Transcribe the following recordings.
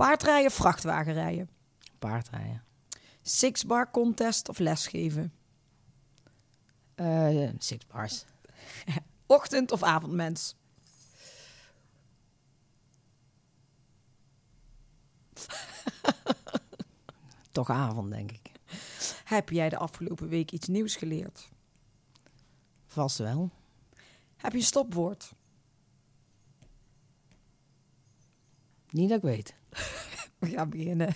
Paardrijden, vrachtwagenrijden. Paardrijden. Six-bar contest of lesgeven. Eh, six bars. Ochtend- of avondmens. Toch avond, denk ik. Heb jij de afgelopen week iets nieuws geleerd? Vast wel. Heb je een stopwoord? Niet dat ik weet. We gaan beginnen.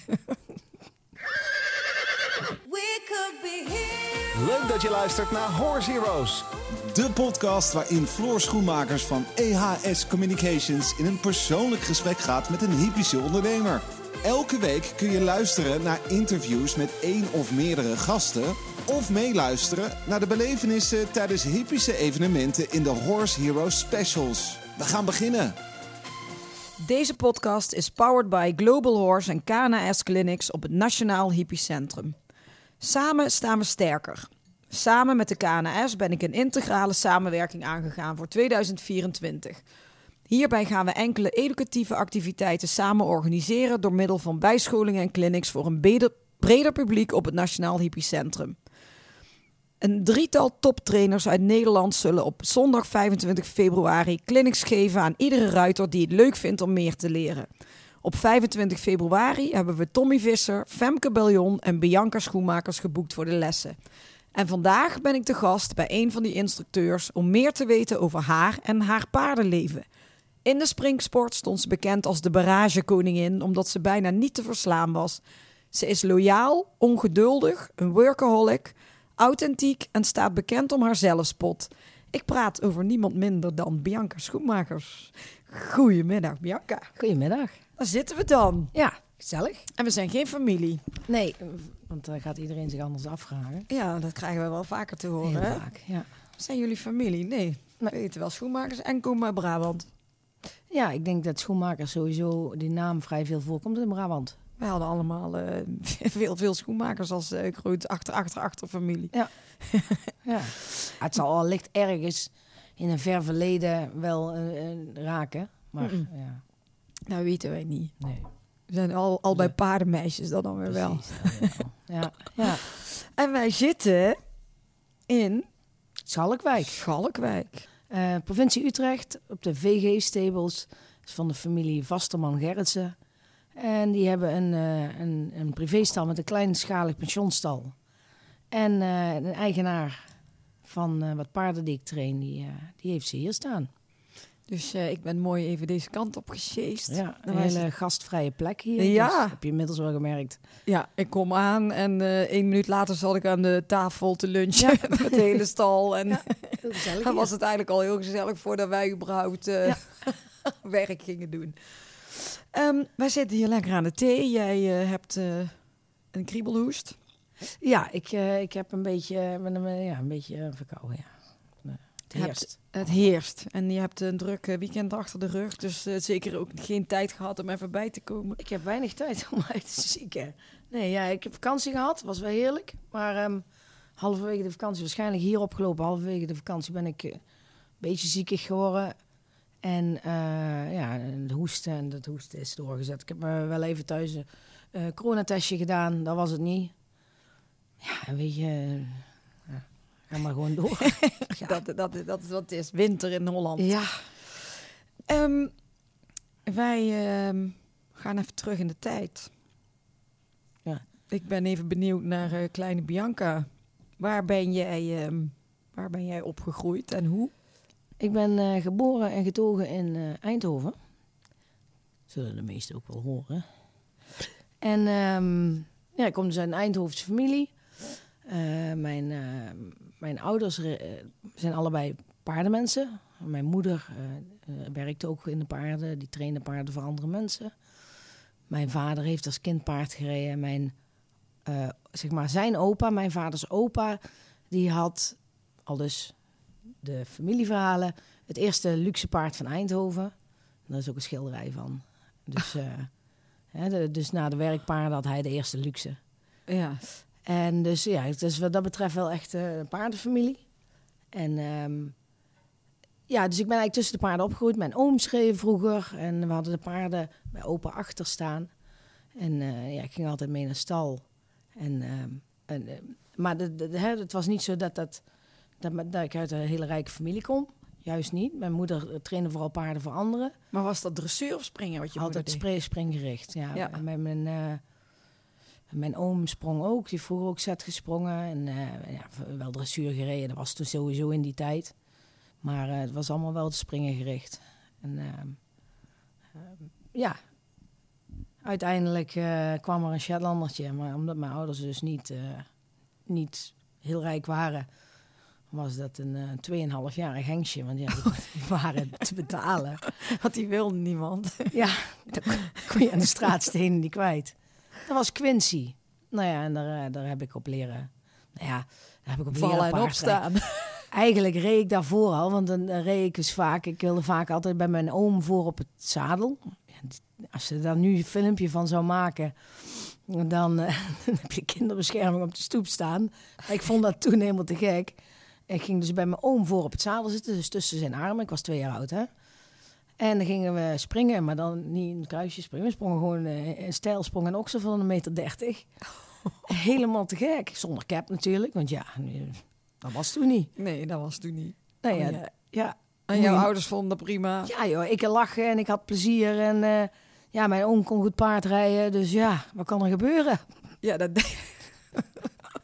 Leuk dat je luistert naar Horse Heroes. De podcast waarin Floor Schoenmakers van EHS Communications in een persoonlijk gesprek gaat met een hypische ondernemer. Elke week kun je luisteren naar interviews met één of meerdere gasten. Of meeluisteren naar de belevenissen tijdens hypische evenementen in de Horse Heroes Specials. We gaan beginnen. Deze podcast is powered by Global Horse en KNS Clinics op het Nationaal Hypicentrum. Samen staan we sterker. Samen met de KNS ben ik een integrale samenwerking aangegaan voor 2024. Hierbij gaan we enkele educatieve activiteiten samen organiseren door middel van bijscholingen en clinics voor een breder, breder publiek op het Nationaal Hypicentrum. Een drietal toptrainers uit Nederland zullen op zondag 25 februari clinics geven aan iedere ruiter die het leuk vindt om meer te leren. Op 25 februari hebben we Tommy Visser, Femke Beljon en Bianca Schoenmakers geboekt voor de lessen. En vandaag ben ik te gast bij een van die instructeurs om meer te weten over haar en haar paardenleven. In de springsport stond ze bekend als de baragekoningin omdat ze bijna niet te verslaan was. Ze is loyaal, ongeduldig, een workaholic, authentiek en staat bekend om haar zelfspot. Ik praat over niemand minder dan Bianca Schoenmakers. Goedemiddag, Bianca. Goedemiddag. Daar zitten we dan. Ja, gezellig. En we zijn geen familie. Nee, want dan gaat iedereen zich anders afvragen. Ja, dat krijgen we wel vaker te horen. Heel vaak, ja. Zijn jullie familie? Nee. We weten wel schoenmakers en komen uit Brabant. Ja, ik denk dat schoenmakers sowieso die naam vrij veel voorkomt in Brabant. Wij hadden allemaal eh, veel, veel schoenmakers als eh groot achter, achter, achterfamilie. Ja. ja. Het zal allicht ergens in een ver verleden wel eh, raken. Maar Mm-mm. ja, Nou, weten wij niet. nee. We zijn al, al bij paardenmeisjes dan dan weer wel. Precies, dat wel. ja, ja. En wij zitten in Schalkwijk. Schalkwijk. Eh, provincie Utrecht, op de VG-stables van de familie Vasterman Gerritsen. En die hebben een, eh, een, een privéstal met een kleinschalig pensionstal. En eh, een eigenaar van eh, wat paarden die ik train, die, die heeft ze hier staan. Dus ik ben mooi even deze kant op gesjeest. Ja, een hele het- gastvrije plek hier. Ja. Dus heb je inmiddels wel gemerkt. Ja, ik kom aan en één minuut later zat ik aan de tafel te lunchen met de hele stal. En Heel gezellig dan was het eigenlijk al heel gezellig voordat wij überhaupt werk gingen doen. Ehm, wij zitten hier lekker aan de thee. Jij eh, hebt eh, een kriebelhoest. Ja, ik, eh, ik heb een beetje, ja, een beetje verkouden. Ja. Het Hebt- heerst. Het heerst. En je hebt een druk weekend achter de rug. Dus zeker ook geen tijd gehad om even bij te komen. Ik heb weinig tijd om uit te zieken. Nee, ja, ik heb vakantie gehad. Was wel heerlijk. Maar ehm, halverwege de vakantie, waarschijnlijk hier opgelopen. Halverwege de vakantie ben ik een beetje ziekig geworden. En eh, ja, het hoesten en dat hoesten is doorgezet. Ik heb me wel even thuis een eh, coronatestje gedaan. Dat was het niet. Ja, weet je... ja, ga maar gewoon door. Ja. Dat, dat, dat is wat het is. Winter in Holland. ja. Ehm, wij ehm, gaan even terug in de tijd. Ja. Ik ben even benieuwd naar eh, kleine Bianca. Waar ben jij, ehm, waar ben jij opgegroeid en hoe? Ik ben eh, geboren en getogen in eh, Eindhoven. Zullen de meesten ook wel horen. En ehm, ja, ik kom dus uit een Eindhovense familie. Eh, mijn, eh, mijn ouders zijn allebei paardenmensen. Mijn moeder werkte ook in de paarden. Die trainde paarden voor andere mensen. Mijn vader heeft als kind paard gereden. Mijn, zeg maar, zijn opa, mijn vaders opa, die had al dus de familieverhalen. Het eerste luxe paard van Eindhoven. Daar is ook een schilderij van. Dus, eh, hè, de- dus na de werkpaarden had hij de eerste luxe. Ja. En dus ja, het is wat dat betreft wel echt eh, een paardenfamilie. En ehm, ja, dus ik ben eigenlijk tussen de paarden opgegroeid. Mijn oom schreef vroeger en we hadden de paarden bij opa achter staan. En eh, ja, ik ging altijd mee naar stal. En, ehm, en, maar de, de, de- hè, het was niet zo dat, dat, dat, ik uit een hele rijke familie kom. Juist niet. Mijn moeder eh, trainde vooral paarden voor anderen. Maar was dat dressuur of springen wat je Altijd springgericht. Ja. Mijn, mijn, eh, mijn oom sprong ook. Die vroeger ook zet gesprongen. En eh, ja, wel dressuur gereden. Dat was toen sowieso in die tijd. Maar het was allemaal wel te springen gericht. En ehm, ehm, ja, uiteindelijk kwam er een Shetlandertje. Maar omdat mijn ouders dus niet, niet heel rijk waren... was dat een eh 2,5 jarig hengstje. Want ja, die waren te betalen. Want die wilde niemand. Ja, dan kon je aan de straatstenen niet kwijt. Dat was Quincy. Nou ja, en daar, eh, daar heb ik op leren. Nou ja, daar heb ik op leren Vallen en paardrijden. opstaan. Eigenlijk reed ik daarvoor al, want dan eh, reed ik dus vaak. Ik wilde vaak altijd bij mijn oom voor op het zadel. Als ze daar nu een filmpje van zou maken, dan, dan heb je kinderbescherming op de stoep staan. Ik vond dat toen helemaal te gek. Ik ging dus bij mijn oom voor op het zadel zitten, dus tussen zijn armen. Ik was twee jaar oud, hè. En dan gingen we springen, maar dan niet in het kruisje springen. We sprongen gewoon eh, een stijlsprong en oksen van een meter dertig. Helemaal te gek. Zonder cap natuurlijk, want ja, dat was toen niet. Nee, dat was toen niet. Nou Oh, ja, ja. ja. En jouw ouders vonden dat prima. Ja joh, ik lachen en ik had plezier. En eh, ja, mijn oom kon goed paardrijden. Dus ja, wat kan er gebeuren? Ja, dat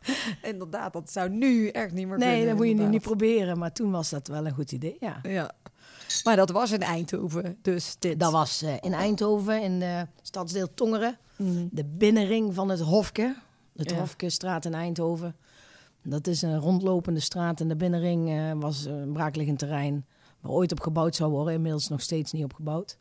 Inderdaad, dat zou nu echt niet meer kunnen. Nee, dat moet je nu niet proberen. Maar toen was dat wel een goed idee, ja. Ja. Maar dat was in Eindhoven, dus dit. Dat was eh, in Eindhoven, in de stadsdeel Tongeren. Mhm. De binnenring van het Hofke. Het Ja. Hofkestraat in Eindhoven. Dat is een rondlopende straat. En de binnenring eh, was een braakliggend terrein. Waar ooit op gebouwd zou worden. Inmiddels nog steeds niet opgebouwd.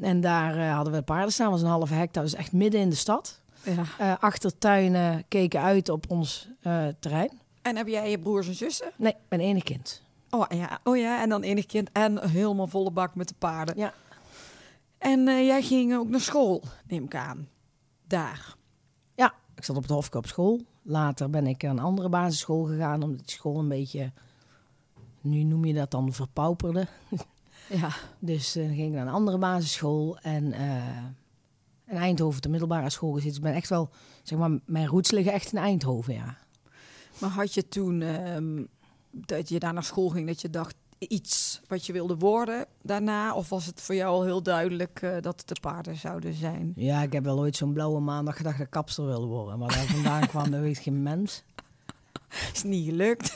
En daar eh, hadden we paarden staan. Dat was een halve hectare. Dus echt midden in de stad. Ja. Eh, achtertuinen keken uit op ons eh, terrein. En heb jij je broers en zussen? Nee, ik ben enig kind. Oh ja, oh ja, en dan enig kind en helemaal volle bak met de paarden. Ja. En eh, jij ging ook naar school, neem ik aan. Daar. Ja, ik zat op het Hofke op school. Later ben ik naar een andere basisschool gegaan. Omdat die school een beetje... Nu noem je dat dan verpauperde. Ja. Dus dan ging ik naar een andere basisschool. En in Eindhoven, de middelbare school gezeten. Dus ik ben echt wel... Zeg maar, mijn roots liggen echt in Eindhoven, ja. Maar had je toen ehm, dat je daar naar school ging, dat je dacht iets wat je wilde worden daarna? Of was het voor jou al heel duidelijk eh, dat het de paarden zouden zijn? Ja, ik heb wel ooit zo'n blauwe maandag gedacht dat ik kapster wilde worden. Maar daar vandaan kwam, dat weet geen mens. Is niet gelukt.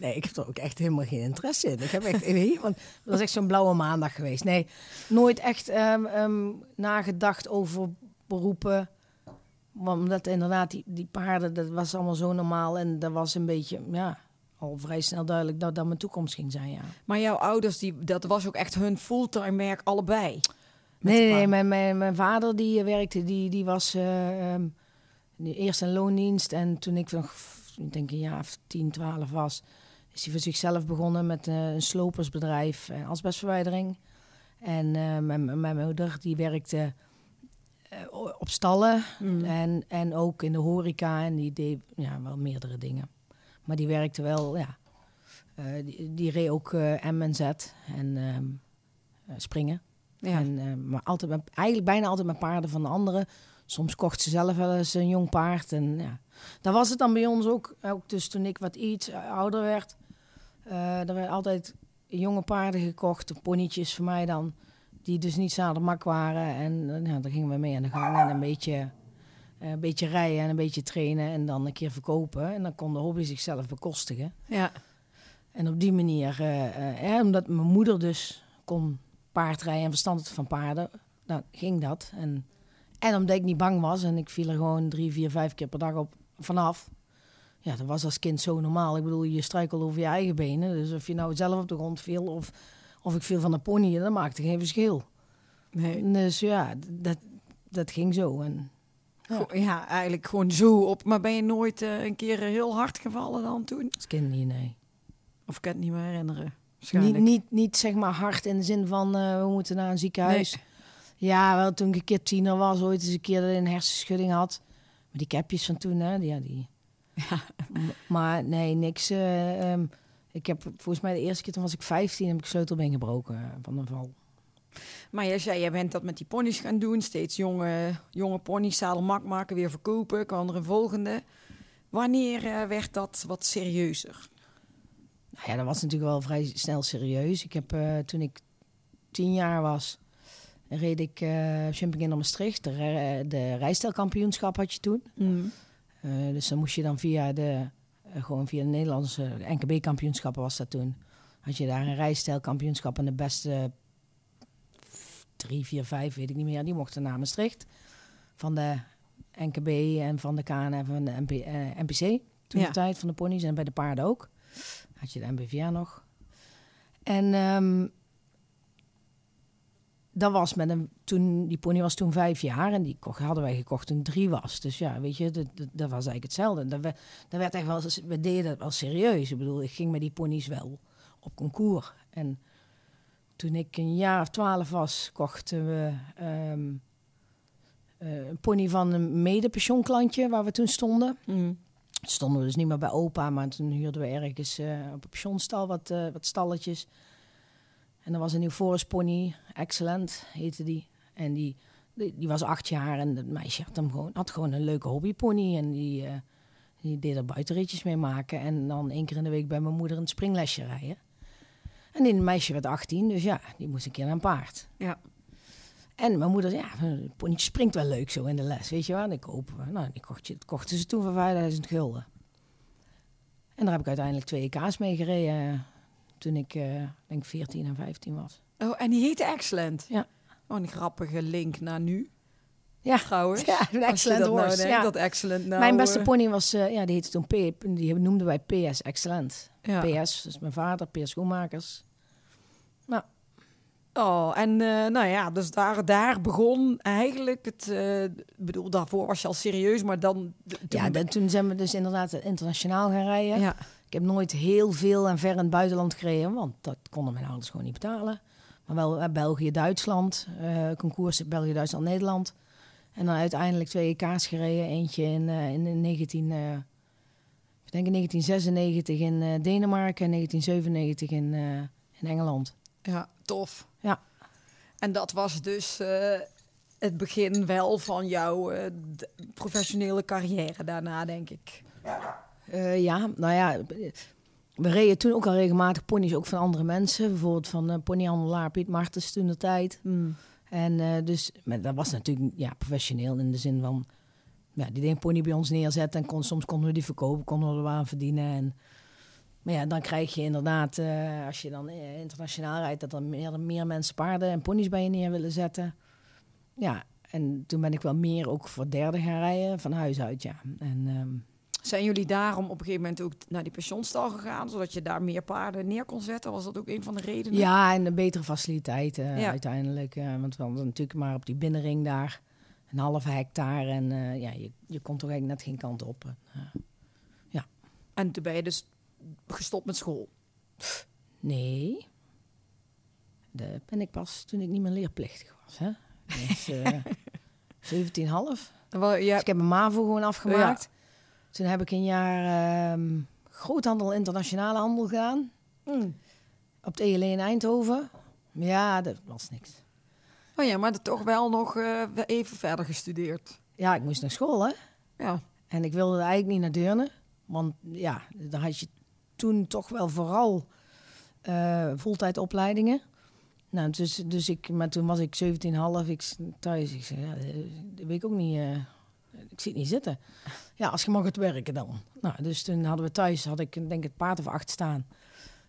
Nee, ik heb er ook echt helemaal geen interesse in. Ik heb echt, want dat is echt zo'n blauwe maandag geweest. Nee, nooit echt ehm, ehm, nagedacht over beroepen. Omdat inderdaad, die, die paarden, dat was allemaal zo normaal. En dat was een beetje, ja, al vrij snel duidelijk dat dat mijn toekomst ging zijn, ja. Maar jouw ouders, die, dat was ook echt hun fulltime werk, allebei. Nee, nee, mijn, mijn, mijn vader die eh, werkte, die, die was eh, ehm, eerst in loondienst. En toen ik nog, ik denk een jaar of 10, 12 was, is hij voor zichzelf begonnen met eh, een slopersbedrijf, uh, asbestverwijdering. En eh, mijn, mijn moeder die werkte eh, op stallen Mm. en, en ook in de horeca. En die deed ja, wel meerdere dingen. Maar die werkte wel, ja. eh, die, die reed ook eh M en Z en ehm, eh, springen. Ja. En, eh, maar altijd met, eigenlijk bijna altijd met paarden van de anderen. Soms kocht ze zelf wel eens een jong paard. En ja, daar was het dan bij ons ook. Ook dus toen ik wat iets ouder werd. Eh er werden altijd jonge paarden gekocht, of ponytjes voor mij dan. Die dus niet zadelmak waren. En eh, ja, daar gingen we mee aan de gang. En een beetje, eh, een beetje rijden en een beetje trainen. En dan een keer verkopen. En dan kon de hobby zichzelf bekostigen. ja. En op die manier, eh, omdat mijn moeder dus kon paardrijden en verstand van paarden, dan ging dat. En, en omdat ik niet bang was en ik viel er gewoon drie, vier, vijf keer per dag op vanaf. Ja, dat was als kind zo normaal. Ik bedoel, je struikelde over je eigen benen. Dus of je nou zelf op de grond viel of, of ik viel van een pony, dat maakte geen verschil. Nee. Dus ja, dat, dat ging zo. En, ja, eigenlijk gewoon zo op. Maar ben je nooit eh, een keer heel hard gevallen dan toen? als kind niet, nee. Of ik kan het niet meer herinneren. Niet, niet, niet zeg maar hard in de zin van eh, we moeten naar een ziekenhuis. Ja, wel toen ik een keer tiener was, ooit eens een keer dat ik een hersenschudding had. Maar die capjes van toen, hè, die, ja, die. M- Maar nee, niks. eh, ehm, ik heb volgens mij de eerste keer toen was ik 15 heb ik sleutelbeen gebroken eh, van een val. Maar jij zei, jij bent dat met die ponies gaan doen. Steeds jonge, jonge ponies, mak maken, weer verkopen. Kan er een volgende. Wanneer eh, werd dat wat serieuzer? Nou ja, dat was natuurlijk wel vrij snel serieus. Ik heb toen ik tien jaar was, reed ik uh, jumping in Maastricht. De, re- de rijstelkampioenschap had je toen. Eh, dus dan moest je dan via de, eh, gewoon via de Nederlandse NKB-kampioenschappen was dat toen. Had je daar een rijstijlkampioenschap en de beste drie, vier, vijf, weet ik niet meer. Die mochten naar Maastricht. Van de NKB en van de KN en van de MP, eh, NPC. Toen Ja. de tijd van de ponies en bij de paarden ook. Had je de NBVA nog. En ehm, dat was met een, toen, die pony was toen vijf jaar en die kocht, hadden wij gekocht toen drie was. Dus ja, weet je, dat, dat, dat was eigenlijk hetzelfde. Dat, we, dat werd echt wel, we deden het wel serieus. Ik bedoel, ik ging met die ponies wel op concours. En toen ik een jaar of twaalf was, kochten we ehm, eh, een pony van een mede-pensioenklantje waar we toen stonden. Stonden we dus niet meer bij opa, maar toen huurden we ergens eh, op een pensionstal wat, eh, wat stalletjes. En er was een nieuw Forest pony, Excellent heette die. En die, die, die was acht jaar en dat meisje had, hem gewoon, had gewoon een leuke hobbypony. En die, eh, die deed er buitenritjes mee maken. En dan één keer in de week bij mijn moeder een springlesje rijden. En die meisje werd 18, dus ja, die moest een keer naar een paard. Ja. En mijn moeder zei, ja, een ponytje springt wel leuk zo in de les, weet je wel. En ik koop, nou, die kocht je, kochten ze toen voor 5000 gulden. En daar heb ik uiteindelijk twee EK's mee gereden eh, toen ik, eh, denk 14 en 15 was. Oh, en die heette Excellent. Ja. Oh, een grappige link naar nu, Ja, trouwens. ja een excellent nou horse. denkt, ja. dat Excellent nou... Mijn beste eh, pony was, eh, ja, die heette toen P, die noemden wij PS Excellent. ja. PS, dus mijn vader, PS Schoenmakers. Oh, en nou ja, dus daar, daar begon eigenlijk het... bedoel, daarvoor was je al serieus, maar dan... Ja, dan, toen zijn we dus inderdaad internationaal gaan rijden. ja. Ik heb nooit heel veel en ver in het buitenland gereden, want dat konden mijn ouders gewoon niet betalen. Maar wel eh, België, Duitsland, eh concours België, Duitsland, Nederland. En dan uiteindelijk twee EK's gereden. Eentje in, eh, in, in 19, eh, ik denk in 1996 in eh, Denemarken en 1997 in, eh, in Engeland. Ja, tof. Ja. En dat was dus eh, het begin wel van jouw eh, professionele carrière daarna, denk ik. Eh, ja, nou ja, we reden toen ook al regelmatig ponies ook van andere mensen. Bijvoorbeeld van eh ponyhandelaar Piet Martens toen de tijd. En eh, dus, maar dat was natuurlijk ja, professioneel in de zin van, ja, die deed een pony bij ons neerzetten en kon, soms konden we die verkopen, konden we er aan verdienen. En, maar ja, dan krijg je inderdaad, als je dan internationaal rijdt, dat er meer, meer mensen paarden en ponies bij je neer willen zetten. Ja, en toen ben ik wel meer ook voor derde gaan rijden, van huis uit, ja. En ehm, Zijn jullie daarom op een gegeven moment ook naar die pensionstal gegaan, zodat je daar meer paarden neer kon zetten? Was dat ook een van de redenen? Ja, en een betere faciliteiten Ja. uiteindelijk. eh, want we hadden natuurlijk maar op die binnenring daar een halve hectare. En eh, ja, je, je kon toch eigenlijk net geen kant op. Eh, En toen ben je dus gestopt met school. nee, dat ben ik pas toen ik niet meer leerplichtig was. Hè? Dus, eh 17,5. Wel, ja, Dus ik heb mijn MAVO gewoon afgemaakt. Toen heb ik een jaar ehm, groothandel internationale handel gedaan. Mm. Op de ELE in Eindhoven. Ja, dat was niks. Oh ja, maar dat toch wel nog eh, even verder gestudeerd. Ja, ik moest naar school, hè. Ja. En ik wilde eigenlijk niet naar Deurne. Want ja, daar had je toen toch wel vooral eh voltijdopleidingen. Nou, dus, dus ik, maar toen was ik 17,5, ik thuis. Ik zei, ja, dat weet ik ook niet. eh, ik zie het niet zitten. Ja, als je mag het werken dan. Nou, dus toen hadden we thuis, had ik denk ik het paard of acht staan.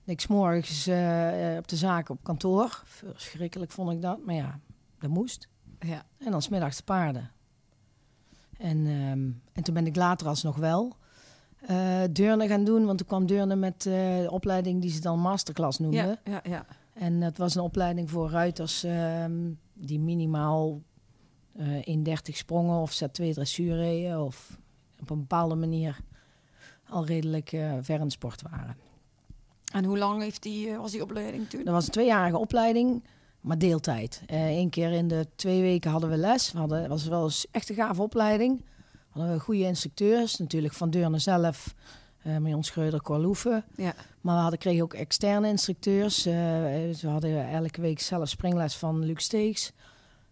En ik s'morgens eh, eh, op de zaak op kantoor. Verschrikkelijk vond ik dat, maar ja, dat moest. ja. En dan smiddags de paarden. En, ehm, en toen ben ik later alsnog wel Deurne gaan doen. Want toen kwam Deurne met de opleiding die ze dan masterclass noemden. Ja, ja, ja. En dat was een opleiding voor ruiters ehm, die minimaal eh 1,30 sprongen of Z2 dressuur reden. Of op een bepaalde manier al redelijk eh, ver in sport waren. En hoe lang heeft die, eh, was die opleiding toen? Dat was een tweejarige opleiding, maar deeltijd. Eén keer in de twee weken hadden we les. We hadden, het was wel eens echt een gave opleiding. We hadden we goede instructeurs, natuurlijk van Deurne zelf. eh Marion Schreuder, Corloeven. Ja. Maar we hadden, kregen ook externe instructeurs. We hadden elke week zelf springles van Luc Steeks.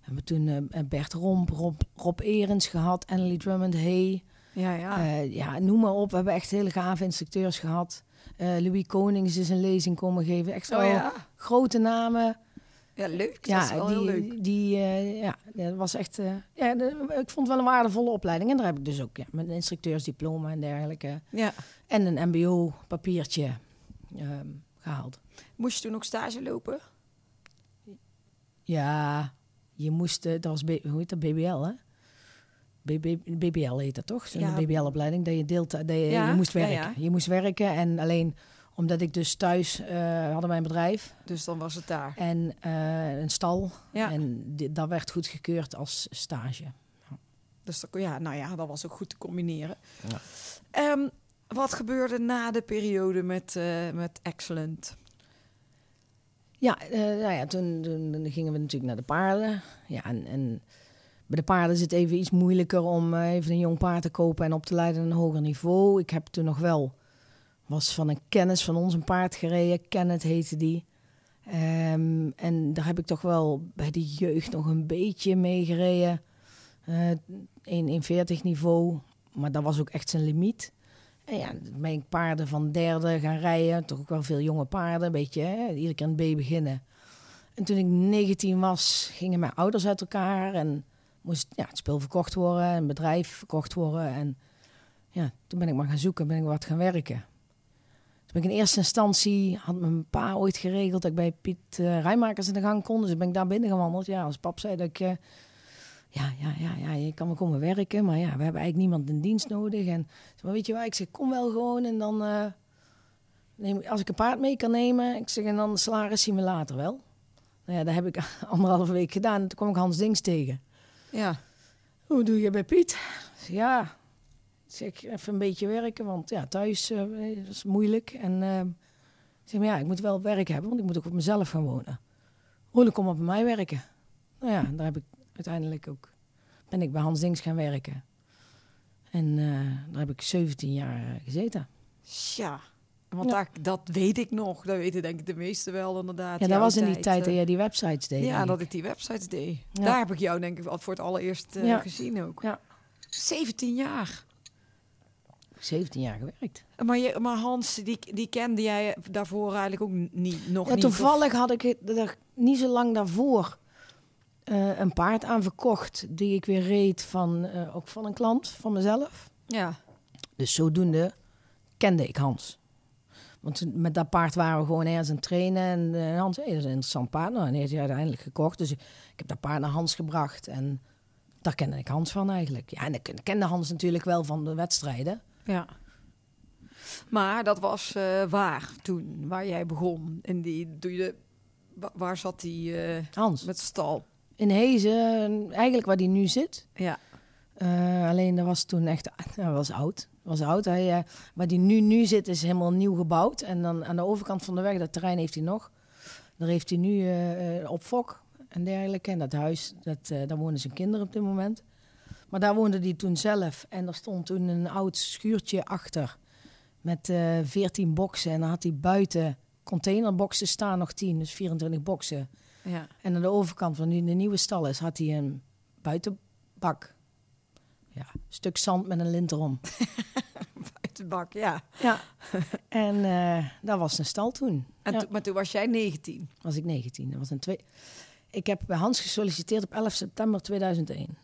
We hebben toen eh, Bert Romp, Rob, Rob Erens gehad, Annelie Drummond, Hey. Ja, ja. Eh, ja, noem maar op. We hebben echt hele gave instructeurs gehad. Eh, Louis Konings is een lezing komen geven. Echt oh wel ja. grote namen. Ja, leuk. Ja, dat is wel heel leuk. die, die eh, ja, dat was echt. eh, ja, de- ik vond het wel een waardevolle opleiding. En daar heb ik dus ook ja, met een instructeursdiploma en dergelijke. Ja. En een MBO-papiertje ehm, gehaald. Moest je toen ook stage lopen? Ja, je moest. eh, dat was B- hoe heet dat? BBL, hè? BB, BBL heet dat toch? Zo'n Ja. BBL-opleiding. Dat je deelt. Dat je, Ja, je moest werken. ja. Je moest werken. En alleen omdat ik dus thuis eh hadden wij een bedrijf Dus dan was het daar. en eh, een stal. Ja. En dat werd goedgekeurd als stage. Dus dat, ja, nou ja, dat was ook goed te combineren. Ja. Ehm, wat gebeurde na de periode met, eh, met Excellent? Ja, eh, nou ja toen, gingen we natuurlijk naar de paarden. Ja, en, bij de paarden is het even iets moeilijker om eh, even een jong paard te kopen en op te leiden aan een hoger niveau. Ik heb toen nog wel, was van een kennis van ons een paard gereden. Kenneth heette die. Ehm, en daar heb ik toch wel bij de jeugd nog een beetje mee gereden. Eh 1,40 niveau. Maar dat was ook echt zijn limiet. En ja, ben ik paarden van derde gaan rijden. Toch ook wel veel jonge paarden. Een beetje, hè, iedere keer een B beginnen. En toen ik 19 was, gingen mijn ouders uit elkaar. En moest ja, het spul verkocht worden. Een bedrijf verkocht worden. En ja, toen ben ik maar gaan zoeken. Ben ik wat gaan werken. Toen ben ik in eerste instantie, had mijn pa ooit geregeld... dat ik bij Piet Rijmakers in de gang kon. Dus ben ik daar binnen gewandeld. Ja, als pap zei dat ik... eh, ja, ja, ja, ja, je kan wel komen werken, maar ja, we hebben eigenlijk niemand in dienst nodig. En, maar weet je waar, ik zeg, kom wel gewoon en dan, eh, neem, ik- als ik een paard mee kan nemen, ik zeg, en dan salaris zien we later wel. Nou ja, dat heb ik anderhalve week gedaan. En toen kwam ik Hans Dings tegen. Ja. Hoe doe je bij Piet? Ja, ik zeg, even een beetje werken, want ja, thuis dat is moeilijk. En ik zeg, maar ja, ik moet wel werk hebben, want ik moet ook op mezelf gaan wonen. Hoe kom op bij mij werken? Nou ja, daar heb ik uiteindelijk ook, ben ik bij Hans Dings gaan werken. En eh, daar heb ik 17 jaar eh, gezeten. Tja. Want Ja. dat weet ik nog. Dat weten denk ik de meesten wel inderdaad. Ja, dat was in die tijd eh, dat jij die websites deed. Ja, dat ik. die websites deed. Ja. Daar heb ik jou denk ik al voor het allereerst eh, Ja. gezien ook. Ja. 17 jaar. 17 jaar gewerkt. Maar, je, maar Hans, die, die kende jij daarvoor eigenlijk ook niet, nog Ja, niet? toevallig had ik het- er niet zo lang daarvoor eh, een paard aan verkocht. Die ik weer reed van, eh, ook van een klant, van mezelf. Ja. Dus zodoende kende ik Hans. Want met dat paard waren we gewoon ergens aan het trainen. En eh, Hans, hey, dat is een interessant paard. Nou, en heeft hij uiteindelijk gekocht. Dus ik heb dat paard naar Hans gebracht. En daar kende ik Hans van eigenlijk. Ja, en ik kende Hans natuurlijk wel van de wedstrijden. ja. Maar dat was waar toen, waar jij begon. En die, doe je, wa- waar zat die eh, Hans. met stal? In Hezen, eigenlijk waar hij nu zit. Ja. Eh, alleen dat was toen echt, hij was oud. Was oud. Hij, eh, waar hij nu, nu zit is helemaal nieuw gebouwd. En dan aan de overkant van de weg, dat terrein heeft hij nog. Daar heeft hij nu eh, op fok en dergelijke. En dat huis, dat, daar wonen zijn kinderen op dit moment. Maar daar woonde hij toen zelf. En er stond toen een oud schuurtje achter. Met 14 boksen. En dan had hij buiten containerboxen staan, nog 10. Dus 24 boksen. Ja. En aan de overkant van die de nieuwe stal is, had hij een buitenbak. Ja, stuk zand met een lint erom. Uit de bak, ja. Ja. en eh, dat was een stal toen. En Ja. maar toen was jij 19. was ik 19. Dat was een twee... Ik heb bij Hans gesolliciteerd op 11 september 2001.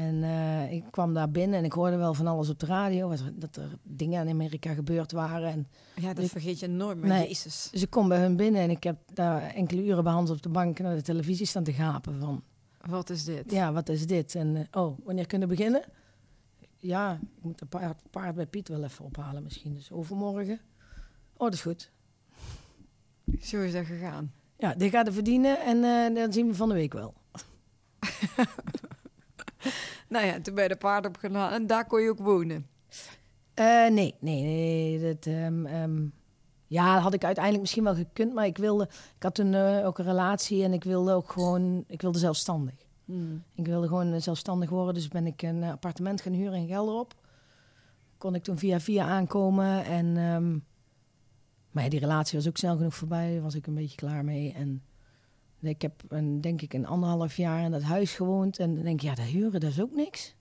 En eh, ik kwam daar binnen en ik hoorde wel van alles op de radio. wat Dat er dingen in Amerika gebeurd waren. En, Ja, dat Ik- vergeet je nooit meer. Nee. Jezus. dus ik kom bij hun binnen en ik heb daar enkele uren bij Hans op de bank naar de televisie staan te gapen. Van, Wat is dit? Ja, wat is dit? En eh, oh, wanneer kunnen we beginnen? Ja, ik moet een paard, paard bij Piet wel even ophalen misschien. Dus overmorgen. Oh, dat is goed. Zo is dat gegaan. Ja, die gaat er verdienen en eh, dan zien we van de week wel. Nou ja, toen ben je de paard opgedaan en daar kon je ook wonen. Eh, nee, nee, nee. Dat, ehm, ehm, ja, dat had ik uiteindelijk misschien wel gekund, maar ik wilde... Ik had toen eh, ook een relatie en ik wilde ook gewoon... Ik wilde zelfstandig. Ik wilde gewoon eh, zelfstandig worden, dus ben ik een appartement gaan huren in Gelderop. kon ik toen via via aankomen. En, ehm, maar ja, die relatie was ook snel genoeg voorbij. Daar was ik een beetje klaar mee. En ik heb een, denk ik een anderhalf jaar in dat huis gewoond. En dan denk ik, ja, dat huren, dat is ook niks.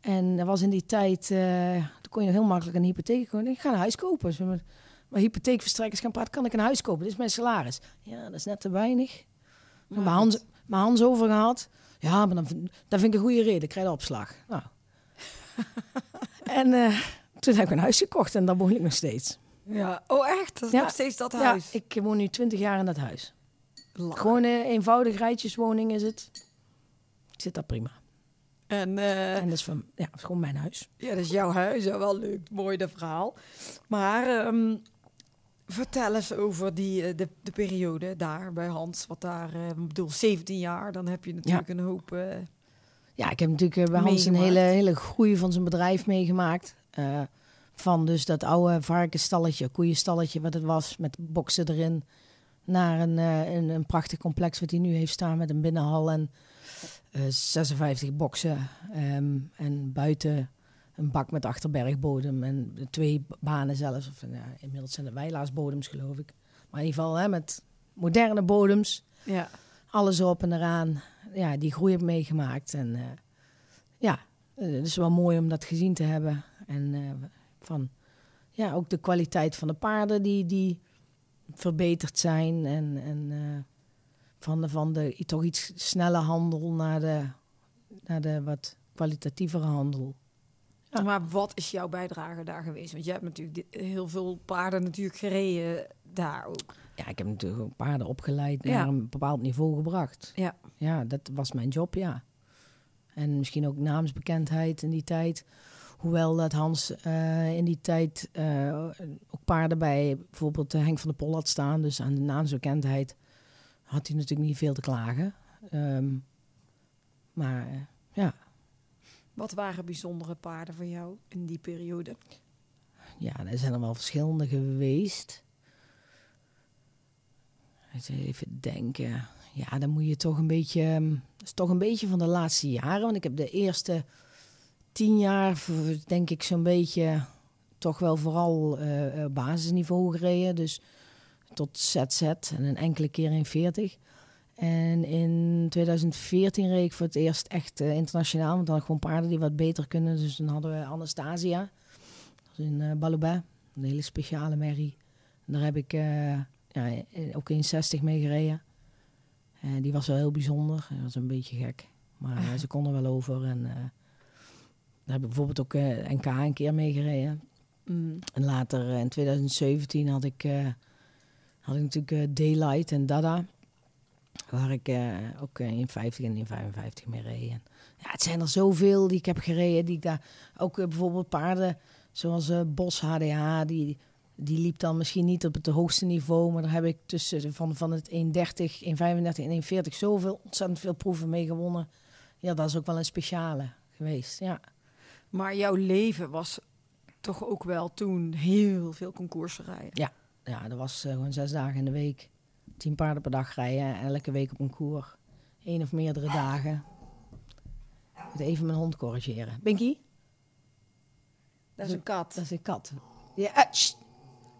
En dat was in die tijd, eh, toen kon je heel makkelijk een hypotheek kopen. Ik ga een huis kopen. Dus met mijn hypotheekverstrekkers gaan praten, kan ik een huis kopen? Dit is mijn salaris. Ja, dat is net te weinig. Maar mijn Hans, mijn Hans over gehad. Ja, maar dan, dat vind ik een goede reden. Ik krijg de opslag. Nou. en eh, toen heb ik een huis gekocht en daar woon ik nog steeds. Ja. Oh, echt? Dat is Ja. nog steeds dat Ja, huis? ik woon nu 20 jaar in dat huis. Gewoon een eenvoudig rijtjeswoning is het. Ik zit daar prima. En eh, En dat is, van, ja, is gewoon mijn huis. ja, dat is jouw huis. Ja, wel leuk. Mooi, dat verhaal. Maar ehm, vertel eens over die, eh, de, de periode daar bij Hans. Wat daar, eh, ik bedoel, 17 jaar. Dan heb je natuurlijk een hoop... eh, Ja, ik heb natuurlijk eh, bij Hans een hele, hele groei van zijn bedrijf meegemaakt. Eh, van dus dat oude varkensstalletje, koeienstalletje wat het was, met boksen erin. Naar een, eh, een, een prachtig complex wat hij nu heeft staan met een binnenhal en eh, 56 boksen. ehm, en buiten een bak met achterbergbodem en twee banen zelfs. Of, ja, inmiddels zijn het wijlaarsbodems geloof ik. Maar in ieder geval hè, met moderne bodems ja. alles op en eraan. Ja, die groei heb ik meegemaakt. En eh, ja, eh, het is wel mooi om dat gezien te hebben. En eh, van, ja, ook de kwaliteit van de paarden die, die verbeterd zijn. En, en eh, van, de, van de toch iets snelle handel naar de, naar de wat kwalitatievere handel. Ja. Maar wat is jouw bijdrage daar geweest? Want jij hebt natuurlijk heel veel paarden natuurlijk gereden daar ook. Ja, ik heb natuurlijk paarden opgeleid, Ja. naar een bepaald niveau gebracht. Ja. Ja, dat was mijn job, ja. En misschien ook naamsbekendheid in die tijd. Hoewel dat Hans eh, in die tijd eh, ook paarden bij bijvoorbeeld eh, Henk van der Pol had staan. Dus aan de naamsbekendheid had hij natuurlijk niet veel te klagen. Ehm, maar ja, Wat waren bijzondere paarden voor jou in die periode? ja, er zijn er wel verschillende geweest. Even denken. Ja, dan moet je toch een beetje. ehm, Dat is toch een beetje van de laatste jaren. Want ik heb de eerste tien jaar, denk ik, zo'n beetje. toch wel vooral eh, eh, basisniveau gereden. Dus tot ZZ en een enkele keer in 40. En in 2014 reed ik voor het eerst echt eh, internationaal. Want dan had ik gewoon paarden die wat beter kunnen. Dus dan hadden we Anastasia. Dat in Baloubet. Een hele speciale merrie. En daar heb ik ja, ook in 60 mee gereden. En die was wel heel bijzonder. Dat was een beetje gek. Maar ze konden wel over. En daar heb ik bijvoorbeeld ook eh, NK een keer mee gereden. Mm. En later eh, in 2017 had ik, eh, had ik natuurlijk Daylight en Dada. Waar ik ook in 50 en in 55 mee reed. En, ja, het zijn er zoveel die ik heb gereden. Die ik daar ook bijvoorbeeld paarden zoals Bos HDH. Die, die liep dan misschien niet op het hoogste niveau. Maar daar heb ik tussen van, van het 1,30, 1,35 en 1,40 zoveel ontzettend veel proeven mee gewonnen. Ja, dat is ook wel een speciale geweest. Ja. Maar jouw leven was toch ook wel toen heel veel concoursen rijden. Ja, dat was eh, gewoon zes dagen in de week. Tien paarden per dag rijden. Elke week op een koer. Eén of meerdere dagen. Ik moet even mijn hond corrigeren. Binky? Dat is een kat. Dat is een kat. Ja, eh, sst.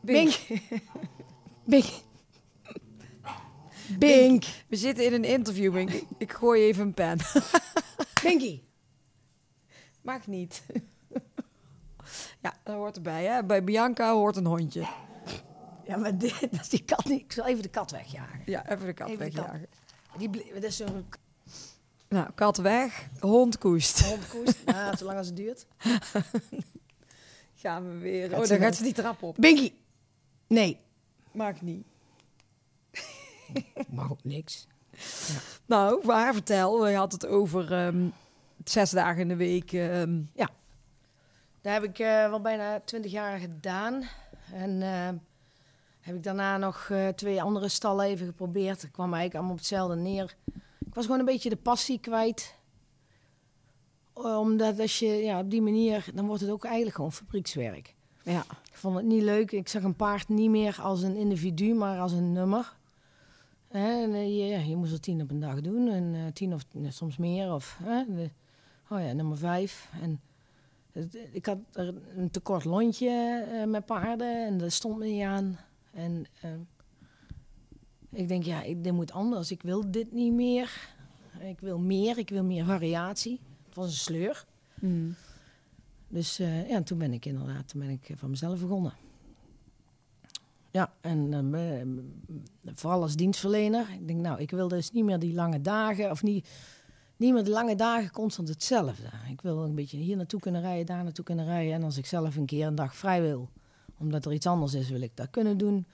Bink. Bink. Bink. We zitten in een interview, Bink. Ik, ik gooi even een pen. Binky. Mag niet. ja, dat hoort erbij. Hè? Bij Bianca hoort een hondje. Ja, maar dit, die kat niet. Ik zal even de kat wegjagen. Ja, even de kat Even de kat. wegjagen. Die, dat is zo'n Nou, kat weg, hond koest. hondkoest. ja, zolang als het duurt. Gaan we weer. Gaat Oh, dan gaat ze die trap op. Binky. Nee. Maakt niet. Mag ook niks. Nou, maar vertel. Je had het over ehm, zes dagen in de week. ehm, Daar heb ik eh, wel bijna twintig jaar gedaan. En eh, heb ik daarna nog eh, twee andere stallen even geprobeerd. Ik kwam eigenlijk allemaal op hetzelfde neer. Ik was gewoon een beetje de passie kwijt. Eh, Omdat als je ja, op die manier, dan wordt het ook eigenlijk gewoon fabriekswerk. ja. Ik vond het niet leuk. Ik zag een paard niet meer als een individu, maar als een nummer. En, je, ja, je moest er tien op een dag doen. En tien of eh, soms meer. Of, de- oh ja, nummer vijf. En Het- Ik had er een tekort lontje eh, met paarden en dat stond me niet aan. En eh, ik denk, ja, ik, dit moet anders. Ik wil dit niet meer. Ik wil meer, ik wil meer variatie. Het was een sleur. Mm. Dus eh, ja, toen ben ik inderdaad toen ben ik van mezelf begonnen. Ja, en vooral als dienstverlener. Ik denk, nou, ik wil dus niet meer die lange dagen, of niet, niet de lange dagen constant hetzelfde. Ik wil een beetje hier naartoe kunnen rijden, daar naartoe kunnen rijden. En als ik zelf een keer een dag vrij wil, omdat er iets anders is, wil ik dat kunnen doen.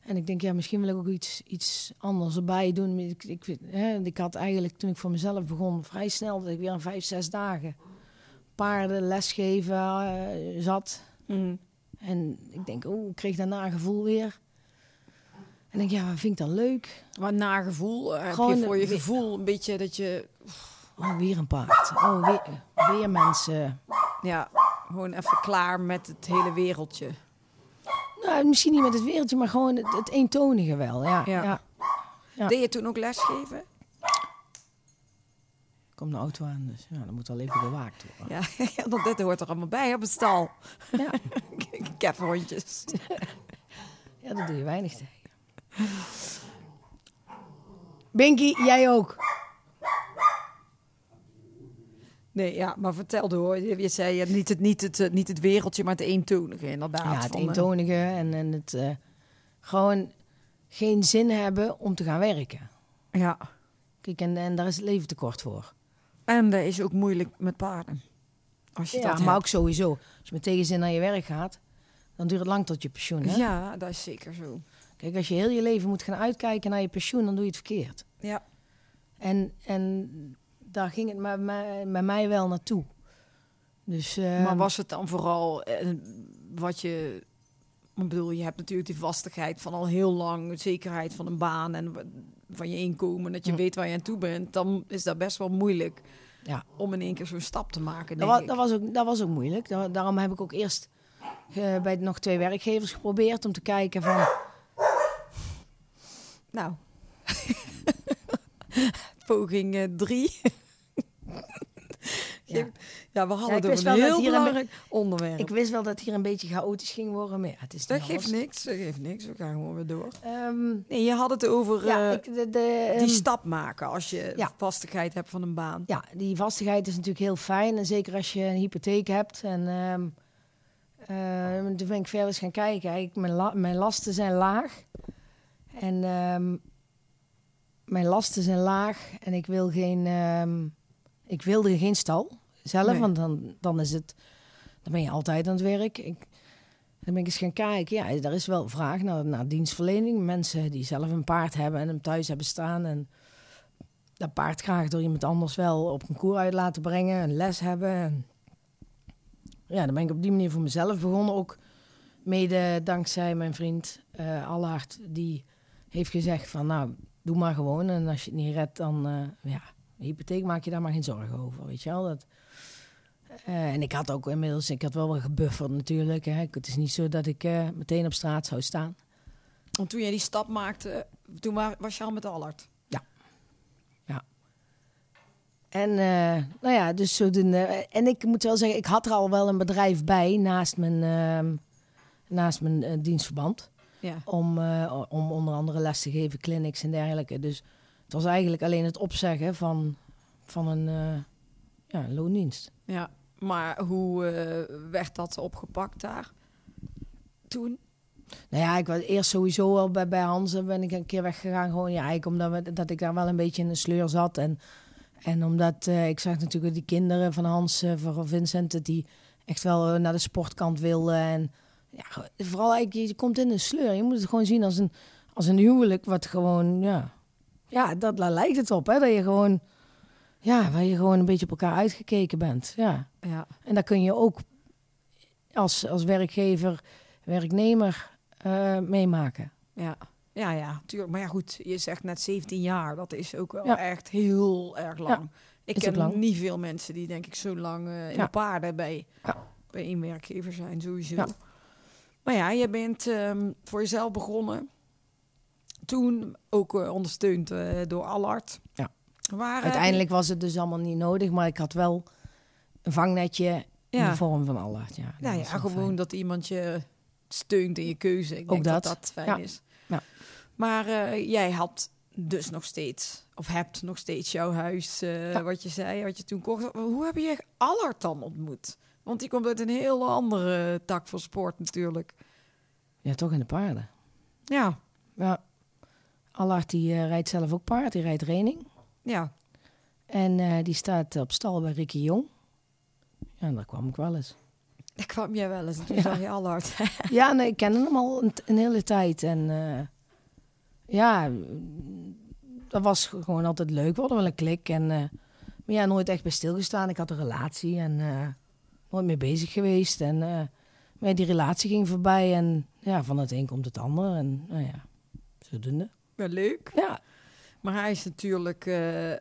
En ik denk, ja, misschien wil ik ook iets, iets anders erbij doen. Ik, ik, hè, ik had eigenlijk, toen ik voor mezelf begon, vrij snel dat ik weer een vijf, zes dagen paarden lesgeven eh, zat. Mm. En ik denk, oh, ik kreeg daarna een gevoel weer. En ik denk, ja, wat vind ik dan leuk? Maar nagevoel, eh, heb Gewoon je voor je gevoel een beetje dat je... Oh, weer een paard. Oh, weer, weer mensen. Ja, gewoon even klaar met het hele wereldje. Nou, misschien niet met het wereldje, maar gewoon het, het eentonige wel. Ja, Ja. ja. Ja. Deed je toen ook lesgeven? Komt een auto aan, dus ja, dat moet wel even bewaakt worden. Ja, ja dat, dit hoort er allemaal bij op het stal. Ja, Kefhondjes. ja dat doe je weinig tegen. Binky, jij ook. Nee, ja, maar vertel door. Je, zei ja, niet, het, niet, het, niet het wereldje, maar het eentonige inderdaad. Ja, het eh, eentonige en, en het eh, gewoon geen zin hebben om te gaan werken. Ja, Kijk, en, en daar is het leven te kort voor. en dat is ook moeilijk met paarden. Als je Ja, dat maar hebt. ook sowieso. Als je met tegenzin naar je werk gaat, dan duurt het lang tot je pensioen. Hè? Ja, dat is zeker zo. Kijk, als je heel je leven moet gaan uitkijken naar je pensioen, dan doe je het verkeerd. Ja, En, en daar ging het bij mij, bij mij wel naartoe. Dus, eh, maar was het dan vooral eh, wat je... Ik bedoel, je hebt natuurlijk die vastigheid van al heel lang, zekerheid van een baan en van je inkomen, dat je Hm. weet waar je aan toe bent. Dan is dat best wel moeilijk Ja. om in één keer zo'n stap te maken, dat, denk was, ik. dat, was ook, dat was ook moeilijk. Da- daarom heb ik ook eerst eh, bij nog twee werkgevers geprobeerd om te kijken van... Nou, poging eh, drie. Ja. ja, we hadden Ja, een heel een belangrijk onderwerp. Ik wist wel dat het hier een beetje chaotisch ging worden, maar ja, het is dat niet geeft niks, dat geeft niks. We gaan gewoon weer door. Ehm, Nee, je had het over ja, eh, ik, de, de, die ehm, stap maken als je vastigheid hebt van een baan. Ja, die vastigheid is natuurlijk heel fijn. En zeker als je een hypotheek hebt. En ehm eh, toen ben ik verder eens gaan kijken. Mijn, la- mijn lasten zijn laag. En ehm, mijn lasten zijn laag. En ik wil geen... ehm, ik wilde geen stal zelf. Nee. Want dan, dan is het... Dan ben je altijd aan het werk. Ik, dan ben ik eens gaan kijken. Ja, er is wel vraag naar, naar dienstverlening. Mensen die zelf een paard hebben en hem thuis hebben staan. En dat paard graag door iemand anders wel op een koer uit laten brengen, een les hebben. En ja, dan ben ik op die manier voor mezelf begonnen. Ook mede dankzij mijn vriend eh Allard, die heeft gezegd van nou, doe maar gewoon. En als je het niet redt, dan eh, ja, hypotheek maak je daar maar geen zorgen over, weet je wel. Dat, eh, en ik had ook inmiddels, ik had wel wel gebufferd natuurlijk. Hè. Het is niet zo dat ik eh, meteen op straat zou staan. Want toen jij die stap maakte, toen wa- was je al met Allard. En eh, nou ja, dus zodoende. En ik moet wel zeggen, ik had er al wel een bedrijf bij naast mijn, ehm, naast mijn dienstverband. Ja. Om, eh, om onder andere les te geven, clinics en dergelijke. Dus het was eigenlijk alleen het opzeggen van, van een, eh, ja, loondienst. ja. Maar hoe eh, werd dat opgepakt daar? Toen? Nou ja, ik was eerst sowieso al bij, bij Hans en ben ik een keer weggegaan. Gewoon ja, eigenlijk omdat we, dat ik daar wel een beetje in de sleur zat. En, en omdat ik zag natuurlijk die kinderen van Hans, van Vincent, dat die echt wel naar de sportkant wilden. En ja, vooral eigenlijk, je komt in een sleur. Je moet het gewoon zien als een, als een huwelijk, wat gewoon, ja, ja, dat, daar lijkt het op. Hè? Dat je gewoon, ja, waar je gewoon een beetje op elkaar uitgekeken bent. Ja. Ja. En daar kun je ook als, als werkgever, werknemer eh, meemaken. Ja. Ja, ja, tuurlijk. Maar ja, goed, je zegt net 17 jaar. Dat is ook wel Ja. echt heel erg lang. ik ken lang. niet veel mensen die denk ik zo lang eh, in Ja. de paarden bij, bij één werkgever zijn, sowieso. Maar ja, je bent ehm, voor jezelf begonnen. Toen ook eh, ondersteund eh, door Allard. Ja. Waar, Uiteindelijk was het dus allemaal niet nodig, maar ik had wel een vangnetje In de vorm van Allah. Ja, Nou ja, gewoon fijn. dat iemand je steunt in je keuze. Ik Ook denk dat dat. dat fijn Ja. is. Ja. Maar eh, jij had dus nog steeds, of hebt nog steeds jouw huis, Ja. wat je zei, wat je toen kocht. Hoe heb je Allard dan ontmoet? Want die komt uit een heel andere tak van sport natuurlijk. Ja, toch in de paarden. Ja, Ja. Allard die eh, rijdt zelf ook paard. Die rijdt training. ja. En eh, die staat op stal bij Ricky Jong. Ja, en daar kwam ik wel eens. Daar kwam jij wel eens. en Toen Ja. zag je Allard. Ja, nee, ik kende hem al een, een hele tijd. En eh, ja, dat was gewoon altijd leuk. We hadden wel een klik. En, maar ja, nooit echt bij stilgestaan. Ik had een relatie en nooit mee bezig geweest. En eh, maar ja, die relatie ging voorbij. En ja, van het een komt het ander. En nou ja, zodoende. Wel leuk. Ja, Maar hij is natuurlijk eh, eh,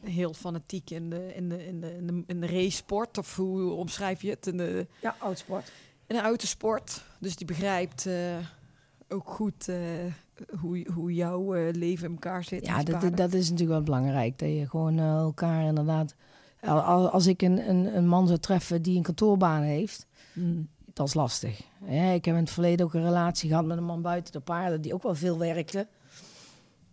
heel fanatiek in de, in, de, in, de, in, de, in de race-sport. Of hoe omschrijf je het? In de, ja oudsport. in de autosport. Dus die begrijpt eh, ook goed eh, hoe, hoe jouw eh, leven in elkaar zit. Ja, dat, dat is natuurlijk wel belangrijk. Dat je gewoon elkaar inderdaad... Al- al- Als ik een, een, een man zou treffen die een kantoorbaan heeft... Mm. dat is lastig. Ja, ik heb in het verleden ook een relatie gehad met een man buiten de paarden... die ook wel veel werkte.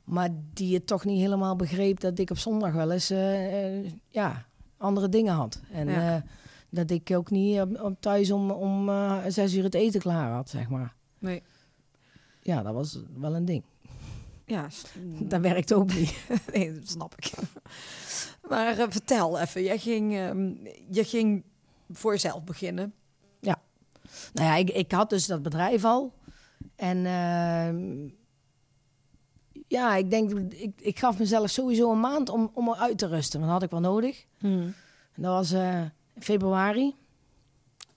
Maar die het toch niet helemaal begreep... dat ik op zondag wel eens eh, eh, ja, andere dingen had. En Ja. eh, dat ik ook niet op, thuis om, om zes uur het eten klaar had, zeg maar. Nee. Ja, dat was wel een ding. Ja, Dat werkt ook niet. nee, dat snap ik. Maar eh, vertel even, jij ging, ehm, je ging voor jezelf beginnen. Nou ja, ik, ik had dus dat bedrijf al. En ehm, ja, ik denk, ik, ik gaf mezelf sowieso een maand om, om eruit te rusten. Want dat had ik wel nodig. En dat was eh, februari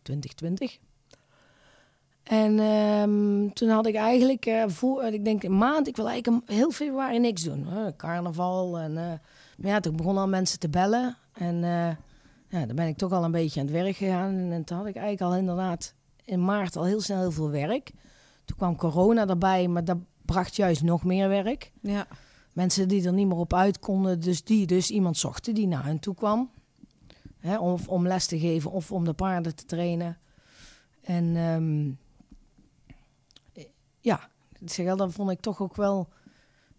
2020. En ehm, toen had ik eigenlijk eh, voor, ik denk een maand, ik wil eigenlijk heel februari niks doen. Eh, carnaval en, eh, maar ja, toen begonnen al mensen te bellen. En eh, ja, dan ben ik toch al een beetje aan het werk gegaan. En, toen had ik eigenlijk al inderdaad in maart al heel snel heel veel werk. Toen kwam corona erbij, maar dat bracht juist nog meer werk. Ja. Mensen die er niet meer op uit konden, dus die dus iemand zochten die naar hen toe kwam. Hè, of om les te geven of om de paarden te trainen. En ehm, ja, zeg dan vond ik toch ook wel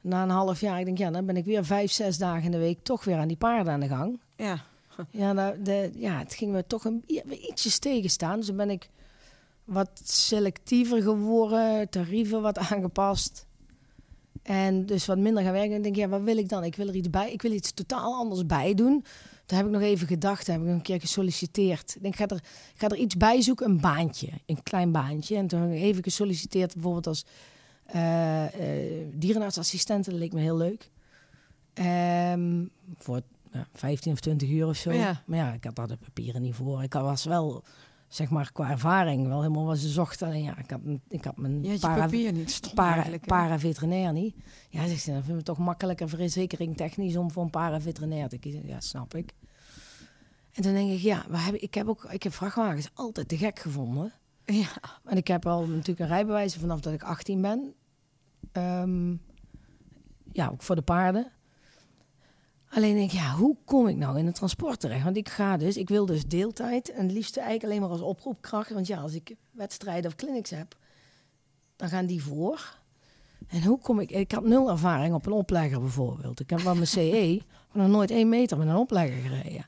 na een half jaar, ik denk ja, dan ben ik weer vijf, zes dagen in de week toch weer aan die paarden aan de gang. Ja. Ja, nou, de, ja het ging me toch een, ietsjes tegenstaan. Dus dan ben ik wat selectiever geworden, tarieven wat aangepast. En dus wat minder gaan werken. En ik denk, ja, wat wil ik dan? Ik wil er iets bij. Ik wil iets totaal anders bij doen. Toen heb ik nog even gedacht, toen heb ik nog een keer gesolliciteerd. Ik denk, ik ga er, ga er iets bij zoeken, een baantje, een klein baantje. En toen heb ik even gesolliciteerd, bijvoorbeeld als eh eh dierenartsassistent. Dat leek me heel leuk. Ehm, voor ja, 15 of 20 uur of zo. Ja. Maar ja, ik had daar de papieren niet voor. Ik was wel, zeg maar, qua ervaring wel helemaal wat ze zochten. Alleen ja, ik had, ik had mijn Je para- papier niet. Stom para, paraveterinair niet. Ja, zegt ze, dan vind ik het toch makkelijker verzekering technisch om voor een paraveterinair te kiezen. Ja, snap ik. En toen denk ik, ja, we hebben, ik heb ook ik heb vrachtwagens altijd te gek gevonden. Ja. En ik heb al natuurlijk een rijbewijs vanaf dat ik 18 ben. Ehm, ja, ook voor de paarden. Alleen denk ik, ja, hoe kom ik nou in het transport terecht? Want ik ga dus, ik wil dus deeltijd en het liefst eigenlijk alleen maar als oproepkracht. Want ja, als ik wedstrijden of clinics heb, dan gaan die voor. En hoe kom ik? Ik had nul ervaring op een oplegger bijvoorbeeld. Ik heb wel mijn CE, maar nog nooit één meter met een oplegger gereden.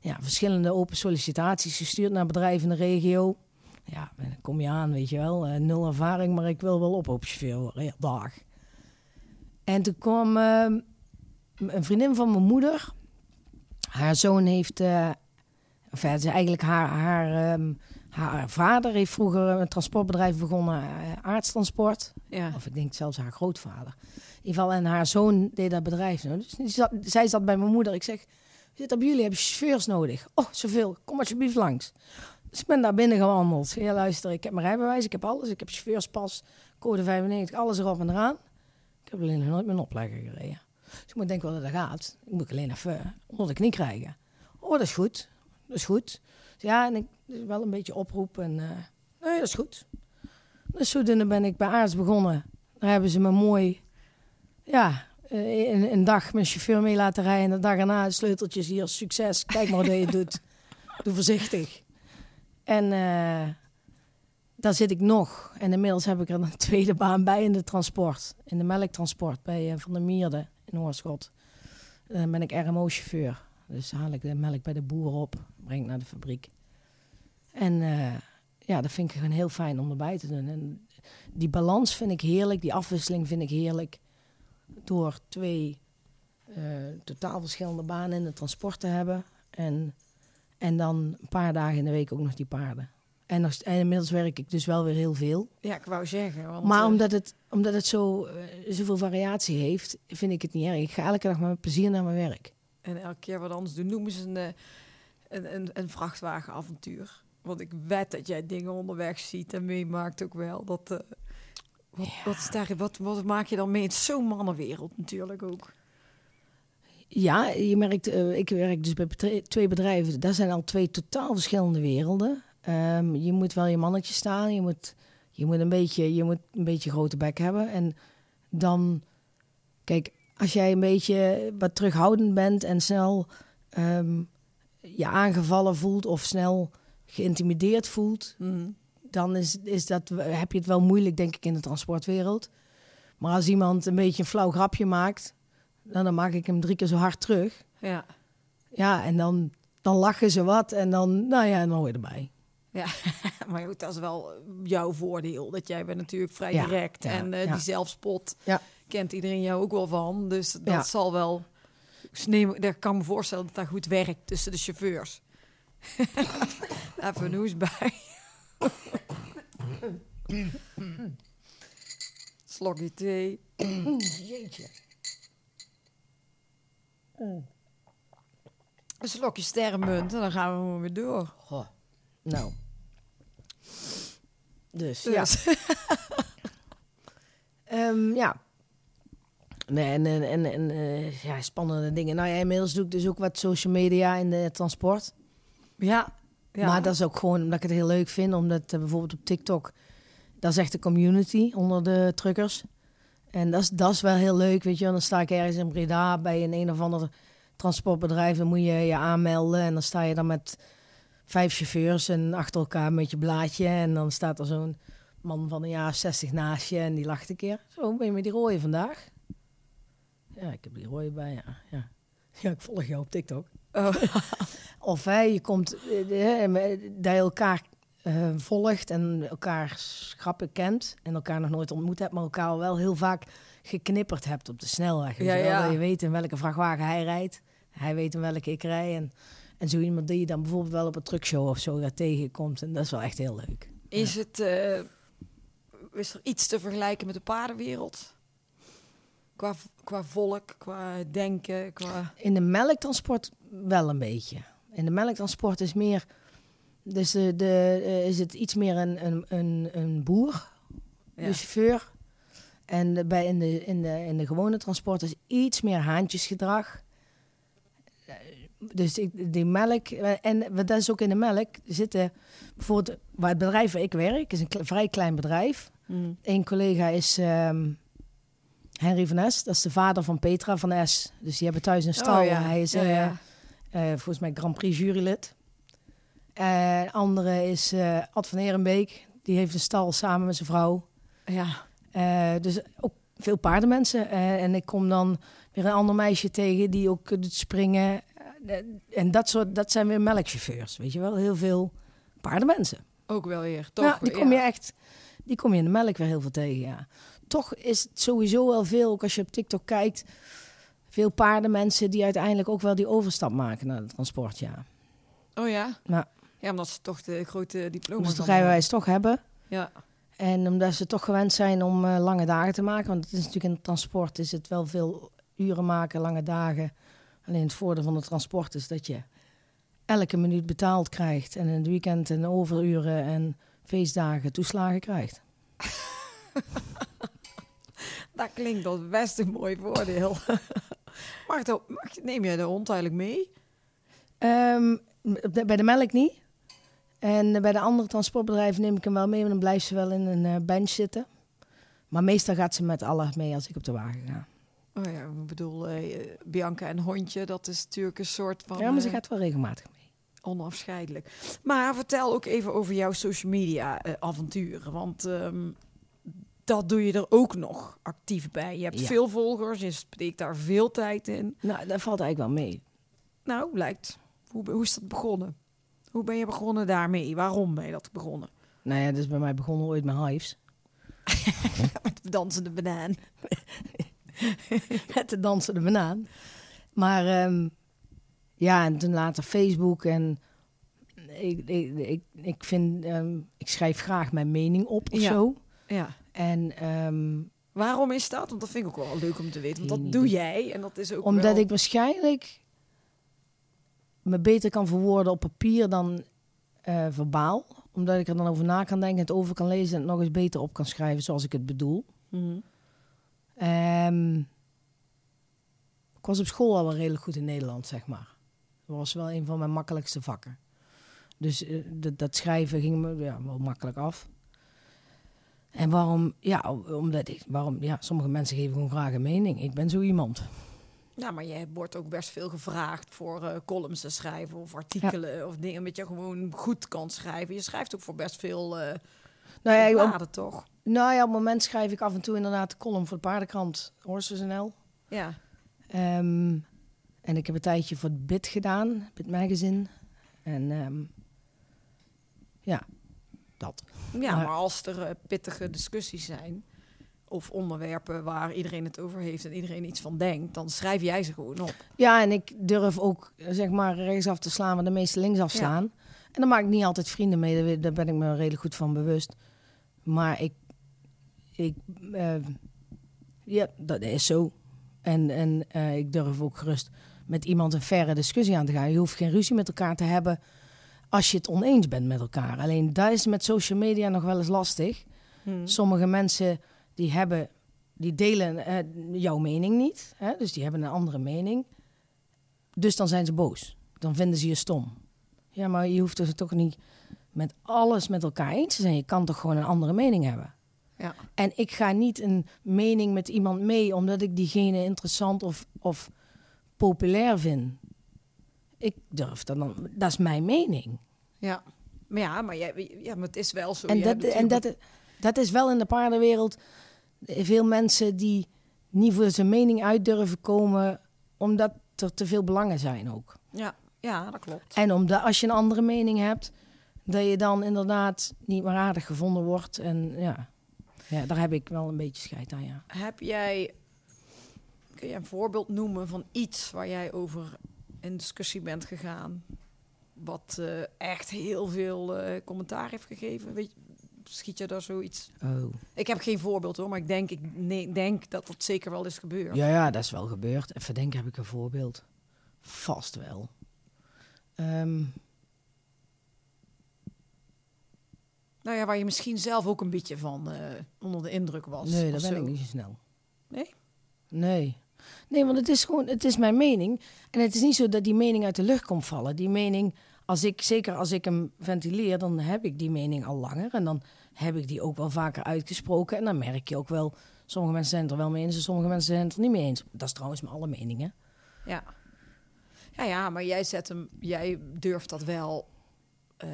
Ja, verschillende open sollicitaties gestuurd naar bedrijven in de regio. Ja, dan kom je aan, weet je wel. eh, nul ervaring, maar ik wil wel oproepchauffeur worden. Ja, dag. En toen kwam eh, een vriendin van mijn moeder. Haar zoon heeft... eh of ja, eigenlijk haar, haar, ehm, haar vader heeft vroeger een transportbedrijf begonnen, eh, aardstransport. Ja. Of ik denk zelfs haar grootvader. In ieder geval, en haar zoon deed dat bedrijf. Nou, dus die zat, zij zat bij mijn moeder. Ik zeg, zit op jullie, hebben chauffeurs nodig? Oh, zoveel. Kom alsjeblieft langs. Dus ik ben daar binnen gewandeld. Ja, luister, ik heb mijn rijbewijs, ik heb alles. Ik heb chauffeurspas, code 95, alles erop en eraan. Ik heb alleen nog nooit mijn oplegger gereden. Dus ik moet denken wel dat dat gaat. Ik moet alleen even onder de knie krijgen. Oh, dat is goed. Dat is goed. Dus ja, en ik dus wel een beetje oproep. En, eh, nee, dat is goed. Dus zodoende ben ik bij Aarts begonnen. Daar hebben ze me mooi, ja, eh, een, een dag mijn chauffeur mee laten rijden. En de dag erna sleuteltjes hier, succes. Kijk maar hoe je doet. Doe voorzichtig. En eh, daar zit ik nog. En inmiddels heb ik er een tweede baan bij in de transport. In de melktransport bij Van der Mierde in Oorschot. Dan ben ik RMO-chauffeur. Dus haal ik de melk bij de boer op, breng ik naar de fabriek. En eh, ja, dat vind ik gewoon heel fijn om erbij te doen. En die balans vind ik heerlijk, die afwisseling vind ik heerlijk. Door twee eh, totaal verschillende banen in het transport te hebben. En, en dan een paar dagen in de week ook nog die paarden. En, nog, en inmiddels werk ik dus wel weer heel veel. Ja, ik wou zeggen. Want, Maar eh, omdat het, omdat het zo, eh, zoveel variatie heeft, vind ik het niet erg. Ik ga elke dag met plezier naar mijn werk. En elke keer wat anders doen. Noemen ze een, eh, een, een, een vrachtwagenavontuur. Want ik weet dat jij dingen onderweg ziet en meemaakt ook wel. Dat, eh, wat, wat, is daar, wat, wat maak je dan mee? Het is zo'n mannenwereld natuurlijk ook. Ja, je merkt, ik werk dus bij twee bedrijven. Dat zijn al twee totaal verschillende werelden. Ehm, je moet wel je mannetje staan. Je moet, je moet, een, beetje, je moet een beetje grote bek hebben. En dan, kijk, als jij een beetje wat terughoudend bent en snel ehm, je aangevallen voelt of snel geïntimideerd voelt, dan is, is dat, heb je het wel moeilijk, denk ik, in de transportwereld. Maar als iemand een beetje een flauw grapje maakt, nou, dan maak ik hem drie keer zo hard terug. Ja. Ja, en dan, dan lachen ze wat en dan, nou ja, dan hoor je erbij. Ja, maar goed, dat is wel jouw voordeel. Dat jij bent natuurlijk vrij Ja, direct. ja, en eh, ja. die zelfspot kent iedereen jou ook wel van. Dus dat zal wel... Neem, daar kan me voorstellen dat dat goed werkt tussen de chauffeurs. Even een hoes bij. Slokje thee. Jeetje. Een slokje sterrenmunt en dan gaan we weer door. Goh. Nou. Dus, ja. Ehm, ja. Nee, en, en, en, en eh, ja, spannende dingen. Nou ja, inmiddels doe ik dus ook wat social media in de transport. Ja. ja. Maar dat is ook gewoon omdat ik het heel leuk vind. Omdat eh, bijvoorbeeld op TikTok, dat is echt de community onder de truckers. En dat is, dat is wel heel leuk, weet je. Dan sta ik ergens in Breda bij een een of ander transportbedrijf. Dan moet je je aanmelden en dan sta je dan met vijf chauffeurs en achter elkaar met je blaadje. En dan staat er zo'n man van een jaar 60 naast je en die lacht een keer. Zo, ben je met die rode vandaag? Ja, ik heb die rode bij, ja. Ja, ja ik volg jou op TikTok. Oh. Of hè, je komt, eh, eh, dat je elkaar eh, volgt en elkaar grappen kent en elkaar nog nooit ontmoet hebt, maar elkaar wel heel vaak geknipperd hebt op de snelweg. Ja, ja. Dat je weet in welke vrachtwagen hij rijdt, hij weet in welke ik rij. En, en zo iemand die je dan bijvoorbeeld wel op een truckshow of zo daar tegenkomt. En dat is wel echt heel leuk. Is het eh, is er iets te vergelijken met de paardenwereld? Qua, qua volk, qua denken, qua... In de melktransport wel een beetje. In de melktransport is meer, dus de, de, eh, is het iets meer een, een, een, een boer, Ja. de chauffeur. En bij in, de, in, de, in de gewone transport is iets meer haantjesgedrag. Dus ik, die melk, eh, en wat dat is ook in de melk, zitten bijvoorbeeld, waar het bedrijf waar ik werk, is een kle- vrij klein bedrijf. Mm. Eén collega is ehm, Henry van S. Dat is de vader van Petra van S. Dus die hebben thuis een stal. Oh, ja. Hij is Ja, eh, ja. eh, volgens mij Grand Prix jurylid. Eh andere is Ad van Ehrenbeek. Die heeft een stal samen met zijn vrouw. Ja. Dus ook veel paardenmensen. En ik kom dan weer een ander meisje tegen die ook doet springen. Eh, en dat, soort, dat zijn weer melkchauffeurs, weet je wel. Heel veel paardenmensen. Ook wel weer, toch? Ja, die kom Ja. je echt, die kom je in de melk weer heel veel tegen, ja. Toch is het sowieso wel veel, ook als je op TikTok kijkt, veel paardenmensen die uiteindelijk ook wel die overstap maken naar het transport, ja. Oh ja? Ja. Ja, omdat ze toch de grote diploma's dan het rijbewijs toch hebben. Ja. En omdat ze toch gewend zijn om eh, lange dagen te maken. Want het is natuurlijk in het transport is het wel veel uren maken, lange dagen. Alleen het voordeel van het transport is dat je elke minuut betaald krijgt. En in het weekend en overuren en feestdagen toeslagen krijgt. Dat klinkt als best een mooi voordeel. mag neem jij de hond eigenlijk mee? Ehm, de- bij de melk niet. En bij de andere transportbedrijven neem ik hem wel mee, maar dan blijft ze wel in een eh, bench zitten. Maar meestal gaat ze met alle mee als ik op de wagen ga. Oh ja, ik bedoel, eh, Bianca en hondje, dat is natuurlijk een soort van... ja, maar ze eh, gaat wel regelmatig mee. Onafscheidelijk. Maar vertel ook even over jouw social media eh, avonturen. Want ehm, dat doe je er ook nog actief bij. Je hebt Ja. veel volgers, je steekt daar veel tijd in. Nou, dat valt eigenlijk wel mee. Nou, blijkt. Hoe, hoe is dat begonnen? Hoe ben je begonnen daarmee? Waarom ben je dat begonnen? Nou ja, dat is bij mij begonnen ooit met Hives. Met de dansende banaan. Met de dansende banaan. Maar ehm, ja, en toen later Facebook. En ik, ik, ik, ik vind, ehm, ik schrijf graag mijn mening op of Ja. zo. Ja. En ehm, Waarom is dat? Want dat vind ik ook wel leuk om te weten. Want dat doe jij en dat is ook omdat wel... ik waarschijnlijk me beter kan verwoorden op papier dan eh, verbaal. Omdat ik er dan over na kan denken, het over kan lezen en het nog eens beter op kan schrijven zoals ik het bedoel. Mhm. Ehm, ik was op school al wel redelijk goed in Nederland, zeg maar. Dat was wel een van mijn makkelijkste vakken. Dus eh, dat, dat schrijven ging me ja, wel makkelijk af. En waarom? Ja, omdat ik, waarom? Ja, sommige mensen geven gewoon graag een mening. Ik ben zo iemand. Ja, maar je wordt ook best veel gevraagd voor eh, columns te schrijven of artikelen of dingen met je gewoon goed kan schrijven. Je schrijft ook voor best veel eh Nou ja, bladen, toch? Nou ja, op het moment schrijf ik af en toe inderdaad de column voor de paardenkrant Horses.nl. Ja. Ehm, en ik heb een tijdje voor het BIT gedaan, BIT Magazine. En ehm, ja, dat. Ja, maar, Maar- als er eh, pittige discussies zijn of onderwerpen waar iedereen het over heeft en iedereen iets van denkt, dan schrijf jij ze gewoon op. Ja, en ik durf ook eh, zeg maar rechtsaf te slaan waar de meeste linksaf Ja. slaan. En dan maak ik niet altijd vrienden mee, daar daar ben ik me redelijk goed van bewust. Maar ik, ik eh, ja, dat is zo. En, en eh, ik durf ook gerust met iemand een verre discussie aan te gaan. Je hoeft geen ruzie met elkaar te hebben als je het oneens bent met elkaar. Alleen dat is met social media nog wel eens lastig. Hmm. Sommige mensen die hebben, die delen eh, jouw mening niet. Hè? Dus die hebben een andere mening. Dus dan zijn ze boos. Dan vinden ze je stom. Ja, maar je hoeft er toch niet met alles met elkaar eens te zijn. Je kan toch gewoon een andere mening hebben. Ja. En ik ga niet een mening met iemand mee omdat ik diegene interessant of, of populair vind. Ik durf dat dan. Dat is mijn mening. Ja. Maar ja, maar, jij, ja, maar het is wel zo. En, dat, en dat, dat is wel in de paardenwereld veel mensen die niet voor zijn mening uit durven komen, omdat er te veel belangen zijn ook. Ja, ja, dat klopt. En omdat als je een andere mening hebt, dat je dan inderdaad niet meer aardig gevonden wordt. En ja, ja daar heb ik wel een beetje scheid aan, ja. Heb jij, kun je een voorbeeld noemen van iets waar jij over in discussie bent gegaan, wat eh, echt heel veel eh, commentaar heeft gegeven? Weet je, schiet je daar zoiets? Oh. Ik heb geen voorbeeld hoor, maar ik denk, ik nee, denk dat dat zeker wel is gebeurd. Ja, ja, dat is wel gebeurd. Even denken, heb ik een voorbeeld? Vast wel. Ehm, Nou ja, waar je misschien zelf ook een beetje van eh, onder de indruk was. nee, dat ben ik niet zo snel. Nee? Nee. Nee, want het is gewoon, het is mijn mening. En het is niet zo dat die mening uit de lucht komt vallen. Die mening, als ik, zeker als ik hem ventileer, dan heb ik die mening al langer. En dan heb ik die ook wel vaker uitgesproken. En dan merk je ook wel, sommige mensen zijn het er wel mee eens en sommige mensen zijn het er niet mee eens. Dat is trouwens met alle meningen. Ja. Ja, ja, maar jij zet hem, jij durft dat wel eh,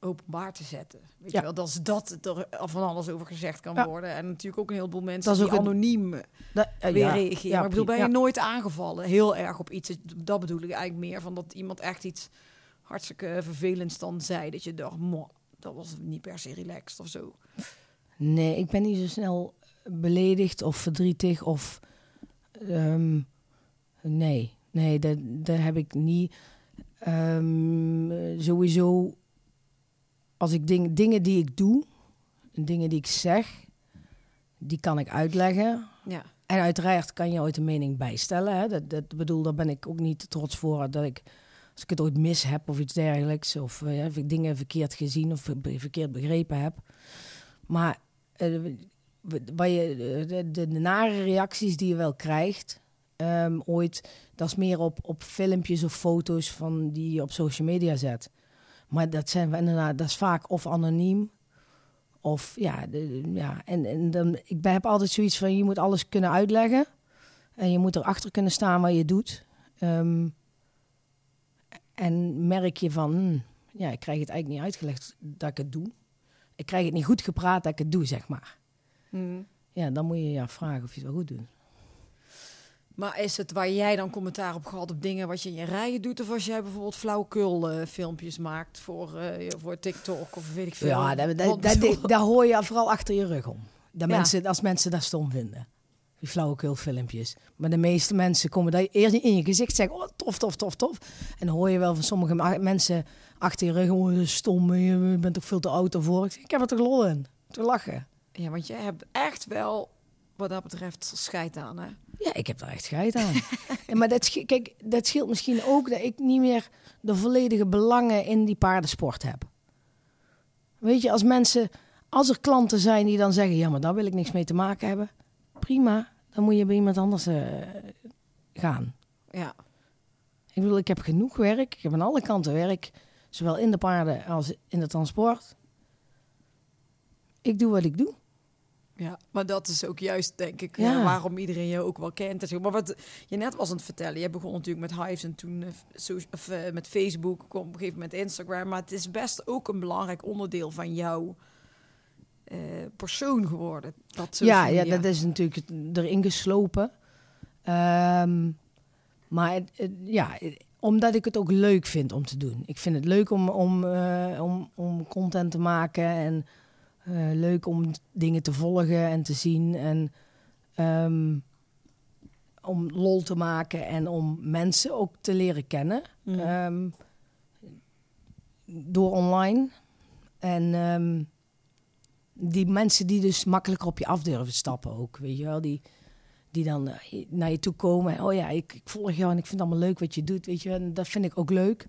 openbaar te zetten. Weet Ja. je wel, dat is dat er van alles over gezegd kan Ja. worden. En natuurlijk ook een heleboel mensen Dat is die ook het- anoniem Dat, eh, weer ja, reageren. maar ik bedoel, ben je nooit aangevallen heel erg op iets? Dat bedoel ik eigenlijk meer van dat iemand echt iets hartstikke vervelends dan zei. Dat je dacht, "Mo, dat was niet per se relaxed of zo. Nee, ik ben niet zo snel beledigd of verdrietig of... ehm, nee, nee, dat, dat heb ik niet. Ehm, eh, sowieso, als ik ding, dingen die ik doe, dingen die ik zeg, die kan ik uitleggen. Ja, En uiteraard kan je ooit een mening bijstellen. Hè? Dat, dat bedoel, daar ben ik ook niet trots voor dat ik, als ik het ooit mis heb of iets dergelijks, of eh, ja, of ik dingen verkeerd gezien of verkeerd begrepen heb. Maar eh, waar je, de, de, de nare reacties die je wel krijgt, ehm, ooit, dat is meer op, op filmpjes of foto's van die je op social media zet. Maar dat zijn we inderdaad, dat is vaak of anoniem. Of ja, de- ja en, en dan, ik heb altijd zoiets van: je moet alles kunnen uitleggen. En je moet erachter kunnen staan wat je doet. Ehm, En merk je van, hm, ja, ik krijg het eigenlijk niet uitgelegd dat ik het doe. Ik krijg het niet goed gepraat dat ik het doe, zeg maar. Hmm. Ja, dan moet je je vragen of je het wel goed doet. Maar is het waar jij dan commentaar op gehad op dingen wat je in je rijen doet? Of als jij bijvoorbeeld flauwekul eh, filmpjes maakt voor, eh, voor TikTok of weet ik veel? Ja, daar hoor je vooral achter je rug om. Dat Ja. mensen, als mensen dat stom vinden. Die flauwekul filmpjes. Maar de meeste mensen komen daar eerst in je gezicht zeggen... oh, tof, tof, tof, tof. En dan hoor je wel van sommige mensen achter je rug... oh, stom, je bent toch veel te oud ervoor. Ik, zeg, ik heb er toch lol in. Te lachen. Ja, want jij hebt echt wel, wat dat betreft, scheid aan, hè? Ja, ik heb daar echt scheid aan. Ja, maar dat, kijk, dat scheelt misschien ook dat ik niet meer de volledige belangen in die paardensport heb. Weet je, als mensen, als er klanten zijn die dan zeggen, ja, maar daar wil ik niks mee te maken hebben, prima, dan moet je bij iemand anders eh, gaan. Ja. Ik bedoel, ik heb genoeg werk, ik heb aan alle kanten werk, zowel in de paarden als in de transport. Ik doe wat ik doe. Ja, maar dat is ook juist, denk ik, Ja. waarom iedereen je ook wel kent. Maar wat je net was aan het vertellen, je begon natuurlijk met Hives en toen eh, so- of, eh, met Facebook, op een gegeven moment Instagram. Maar het is best ook een belangrijk onderdeel van jouw eh, persoon geworden. Dat Ja, ja, dat is natuurlijk erin geslopen. Ehm, maar het- het- ja, omdat ik het ook leuk vind om te doen. Ik vind het leuk om, om, om, om content te maken en leuk om dingen te volgen en te zien. En ehm, om lol te maken en om mensen ook te leren kennen. Mm. Ehm, door online. En ehm, die mensen die dus makkelijker op je af durven stappen ook, weet je wel. Die, die dan eh, naar je toe komen. En, oh ja, ik, ik volg jou en ik vind het allemaal leuk wat je doet, weet je wel. En dat vind ik ook leuk.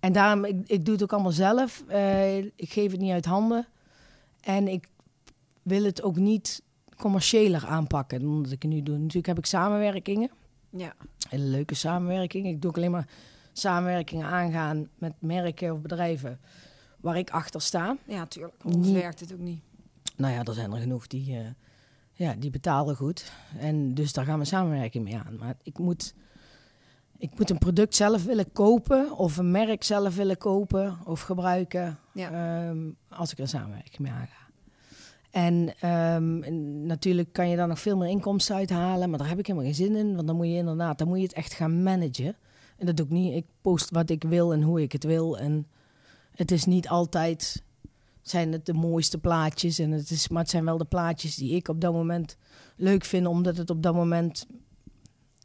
En daarom, ik, ik doe het ook allemaal zelf. Eh, ik geef het niet uit handen. En ik wil het ook niet commerciëler aanpakken dan dat ik het nu doe. Natuurlijk heb ik samenwerkingen ja. hele leuke samenwerking. Ik doe ook alleen maar samenwerkingen aangaan met merken of bedrijven waar ik achter sta. ja, tuurlijk. Anders werkt het ook niet. Nou ja, er zijn er genoeg die, eh, ja, die betalen goed. En dus daar gaan we samenwerking mee aan. Maar ik moet, ik moet een product zelf willen kopen of een merk zelf willen kopen of gebruiken Ja. ehm, als ik er samenwerking mee aanga. En ehm, en natuurlijk kan je daar nog veel meer inkomsten uithalen, maar daar heb ik helemaal geen zin in. Want dan moet je inderdaad, dan moet je het echt gaan managen. En dat doe ik niet. Ik post wat ik wil en hoe ik het wil. En het is niet altijd zijn het de mooiste plaatjes. En het is, maar het zijn wel de plaatjes die ik op dat moment leuk vind, omdat het op dat moment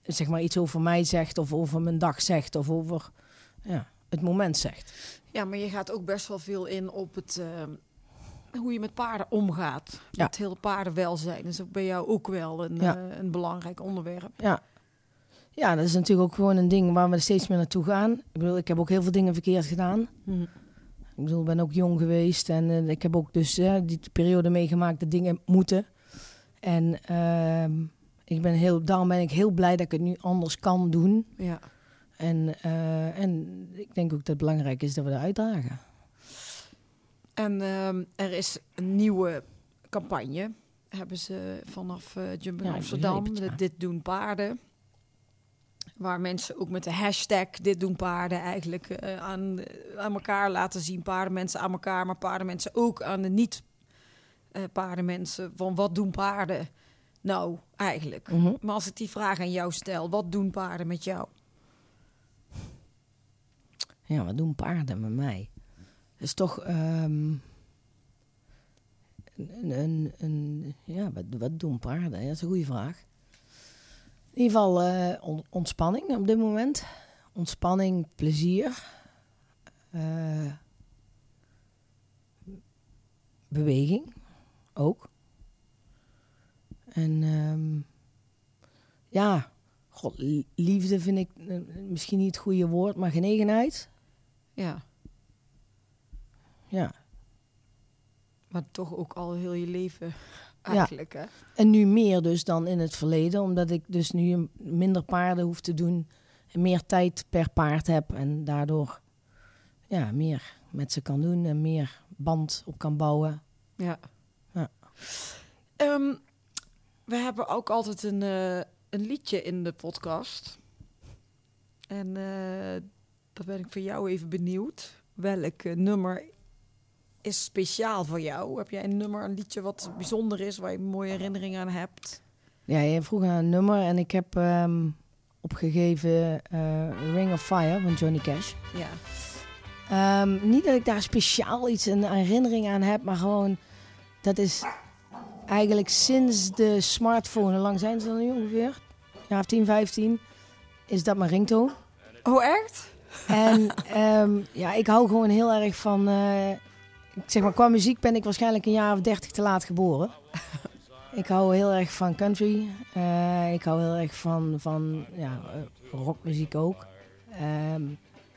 zeg maar iets over mij zegt, of over mijn dag zegt, of over ja, het moment zegt. Ja, maar je gaat ook best wel veel in op het, eh, hoe je met paarden omgaat. Ja. Het hele paardenwelzijn is ook bij jou ook wel een, Ja. eh, een belangrijk onderwerp. Ja. ja, dat is natuurlijk ook gewoon een ding waar we steeds meer naartoe gaan. Ik bedoel, ik heb ook heel veel dingen verkeerd gedaan. Ik bedoel, ik ben ook jong geweest en eh, ik heb ook dus die periode meegemaakt dat dingen moeten. En ehm, ik ben heel, daarom ben ik heel blij dat ik het nu anders kan doen. Ja. En, eh, en ik denk ook dat het belangrijk is dat we dat uitdragen. En ehm, er is een nieuwe campagne. Hebben ze vanaf Jump in Ja, Amsterdam. het, ja. Dit doen paarden. Waar mensen ook met de hashtag Dit doen paarden eigenlijk eh, aan, aan elkaar laten zien. Paardenmensen aan elkaar, maar paardenmensen ook aan de niet eh, paardenmensen. Van wat doen paarden nou eigenlijk? Mhm. Maar als ik die vraag aan jou stel, wat doen paarden met jou? Ja, wat doen paarden met mij? Dat is toch... ehm, een, een, een, ja, wat, wat doen paarden? Ja, dat is een goede vraag. In ieder geval eh, on- ontspanning op dit moment. Ontspanning, plezier. eh, beweging ook. En ehm, ja, God, li- liefde vind ik eh, misschien niet het goede woord, maar genegenheid. Ja, Ja. maar toch ook al heel je leven eigenlijk. Hè? En nu meer dus dan in het verleden, omdat ik dus nu minder paarden hoef te doen en meer tijd per paard heb en daardoor ja, meer met ze kan doen en meer band op kan bouwen. Ja. Ja. Ehm, we hebben ook altijd een, eh, een liedje in de podcast. En dan ben ik voor jou even benieuwd. Welk nummer is speciaal voor jou? Heb jij een nummer, een liedje wat bijzonder is, waar je mooie herinneringen aan hebt? Ja, je vroeg naar een nummer en ik heb ehm, opgegeven eh, Ring of Fire van Johnny Cash. Ja. Ehm, niet dat ik daar speciaal iets een herinnering aan heb, maar gewoon dat is eigenlijk sinds de smartphone, hoe lang zijn ze dan nu ongeveer? Ja, 10, 15, is dat mijn ringtone. Oh, echt? En ehm, ja, ik hou gewoon heel erg van. eh, zeg maar, qua muziek ben ik waarschijnlijk een jaar of dertig te laat geboren. ik hou heel erg van country. Eh, ik hou heel erg van, van ja, eh, rockmuziek ook. Ehm,